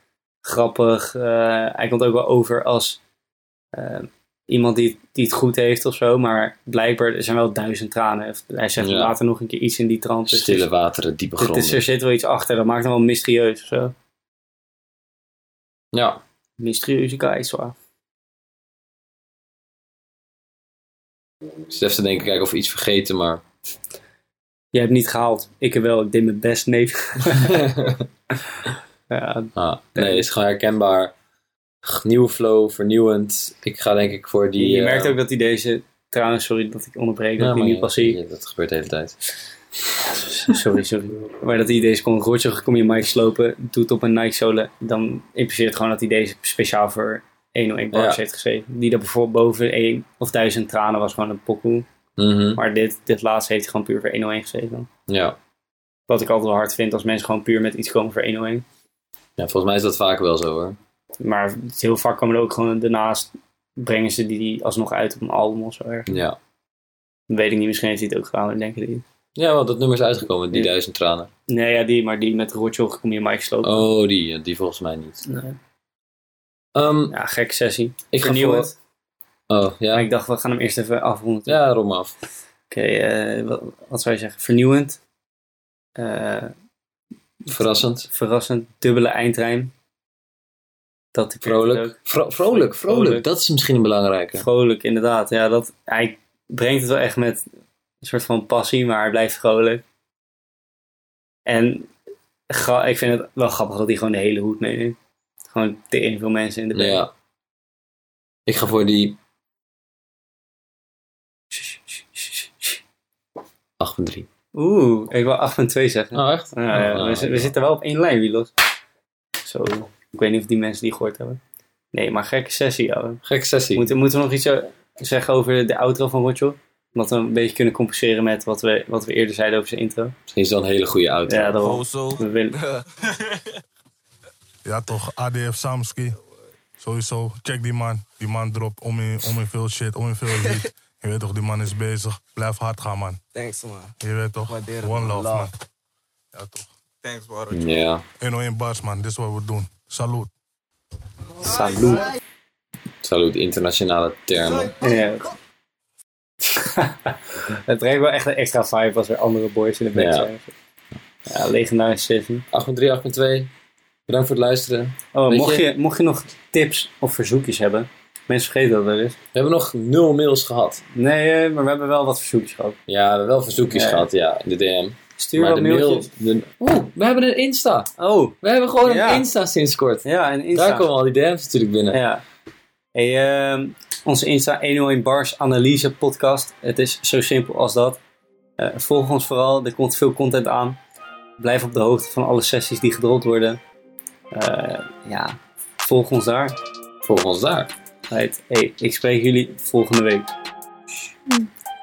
Speaker 3: grappig. Eh, hij komt ook wel over als eh, iemand die, het goed heeft of zo. Maar blijkbaar er zijn wel duizend tranen. Hij zegt later nog een keer iets in die trant. Dus
Speaker 1: Stille wateren, diepe gronden.
Speaker 3: Er zit wel iets achter. Dat maakt hem wel mysterieus of zo.
Speaker 1: Ja.
Speaker 3: Mysterieuze guy, zwaar.
Speaker 1: ik zit even te denken, kijken of we iets vergeten, maar...
Speaker 3: Jij hebt niet gehaald. Ik heb wel, ik deed mijn best, nee. ja,
Speaker 1: ah, nee, het is gewoon herkenbaar. Nieuwe flow, vernieuwend. Ik ga denk ik voor die...
Speaker 3: je
Speaker 1: eh,
Speaker 3: merkt ook dat hij deze, trouwens, sorry dat ik onderbreek, dat
Speaker 1: ja,
Speaker 3: ik die
Speaker 1: maar
Speaker 3: nu pas zie.
Speaker 1: ja, Dat gebeurt de hele tijd.
Speaker 3: Sorry, sorry. Maar dat hij deze kon kom je mic slopen, doet op een Nike Solen, dan impliceert het gewoon dat hij deze speciaal voor 101 bars
Speaker 1: Ja.
Speaker 3: heeft geschreven. Die er bijvoorbeeld boven 1 of 1000 tranen was gewoon een pokoe.
Speaker 1: Mhm,
Speaker 3: Maar dit, dit laatste heeft hij gewoon puur voor 101 geschreven.
Speaker 1: Ja.
Speaker 3: Wat ik altijd wel hard vind als mensen gewoon puur met iets komen voor 101.
Speaker 1: ja, volgens mij is dat vaak wel zo hoor.
Speaker 3: Maar heel vaak komen er ook gewoon daarnaast, brengen ze die, alsnog uit op een album of zo. erg.
Speaker 1: Ja.
Speaker 3: Dat weet ik niet, misschien heeft hij het ook gedaan, ik denk het niet.
Speaker 1: Ja, want dat nummer is uitgekomen, die duizend tranen.
Speaker 3: Nee, ja, die, maar die met rotje kom je mic slopen.
Speaker 1: Oh, die, die volgens mij niet.
Speaker 3: Nee.
Speaker 1: Ehm,
Speaker 3: Ja, gekke sessie.
Speaker 1: ik
Speaker 3: Vernieuwend.
Speaker 1: Oh, ja.
Speaker 3: Maar ik dacht, we gaan hem eerst even afronden.
Speaker 1: Ja, rom af.
Speaker 3: Oké, eh, wat, wat zou je zeggen? Vernieuwend. Eh,
Speaker 1: Verrassend.
Speaker 3: verrassend. Dubbele eindrijm. Dat
Speaker 1: Vrolijk. Vro- vrolijk, vrolijk.
Speaker 3: Vrolijk.
Speaker 1: Dat is misschien een belangrijke.
Speaker 3: Vrolijk, inderdaad. Ja, dat, hij brengt het wel echt met een soort van passie, maar hij blijft vrolijk. En ik vind het wel grappig dat hij gewoon de hele hoed meeneemt. Gewoon tegen veel mensen in de band.
Speaker 1: Ja. Ik ga voor die 8.3.
Speaker 3: Oeh, ik wil 8.2 zeggen.
Speaker 1: Oh, echt?
Speaker 3: Ja, ja,
Speaker 1: Oh,
Speaker 3: we, we zitten wel op één lijn, Wielos. Zo, ik weet niet of die mensen die gehoord hebben. Nee, maar gekke sessie, ouwe.
Speaker 1: Gekke sessie.
Speaker 3: Moeten, moeten we nog iets eh, zeggen over de outro van Rotjo? Omdat we een beetje kunnen compenseren met wat we, wat we eerder zeiden over zijn intro.
Speaker 1: Misschien is dat een hele goede auto.
Speaker 3: Ja, daarom.
Speaker 4: Zo.
Speaker 3: We willen,
Speaker 4: Ja, toch. ADF Samski. Sowieso, check die man. Die man dropt om in, om in veel shit, om in veel lied. Je weet toch, die man is bezig. Blijf hard gaan, man.
Speaker 5: Thanks, man.
Speaker 4: Je weet toch, one
Speaker 5: man.
Speaker 4: love,
Speaker 5: Love.
Speaker 4: man. Ja, toch.
Speaker 7: Thanks, bro.
Speaker 1: Ja.
Speaker 4: 101 bars, man. Dit is wat we doen. Salut.
Speaker 3: Salut.
Speaker 1: Salut, internationale termen.
Speaker 3: Ja. het brengt wel echt een extra vibe als er andere boys in de band
Speaker 1: Ja.
Speaker 3: zijn. Ja, legendarische sessie.
Speaker 1: 8.3, 8.2. Bedankt voor het luisteren.
Speaker 3: Oh,
Speaker 1: Weet
Speaker 3: mocht
Speaker 1: je-
Speaker 3: je, mocht je nog tips of verzoekjes hebben, mensen vergeten dat wel eens.
Speaker 1: We hebben nog nul mails gehad.
Speaker 3: Nee, eh, maar we hebben wel wat verzoekjes gehad.
Speaker 1: Ja, we hebben wel verzoekjes
Speaker 3: Ja.
Speaker 1: gehad, ja, in de DM.
Speaker 3: Stuur
Speaker 1: maar
Speaker 3: wat
Speaker 1: de mail...
Speaker 3: mailtjes.
Speaker 1: de- Oeh, we hebben een Insta.
Speaker 3: Oh,
Speaker 1: We hebben gewoon een. Insta sinds kort.
Speaker 3: ja, en Insta.
Speaker 1: Daar komen al die DM's natuurlijk binnen.
Speaker 3: Ja. Hey, ehm, onze Insta 101 Bars Analyse podcast. Het is zo simpel als dat. Eh, volg ons vooral, er komt veel content aan. Blijf op de hoogte van alle sessies die gedropt worden. Eh, ja, volg ons daar.
Speaker 1: Volg ons daar.
Speaker 3: Right. Hey, ik spreek jullie volgende week.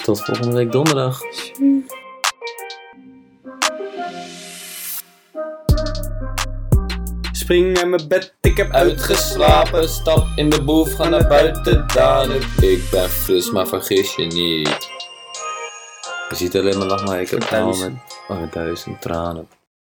Speaker 1: Tot volgende week donderdag.
Speaker 3: Spring naar mijn bed, ik heb
Speaker 1: Uitgeslapen, stap in de boef, ga naar buiten dadelijk. Ik ben fris, maar vergis je niet. Je ziet alleen maar lach, maar ik heb met oh, duizend tranen.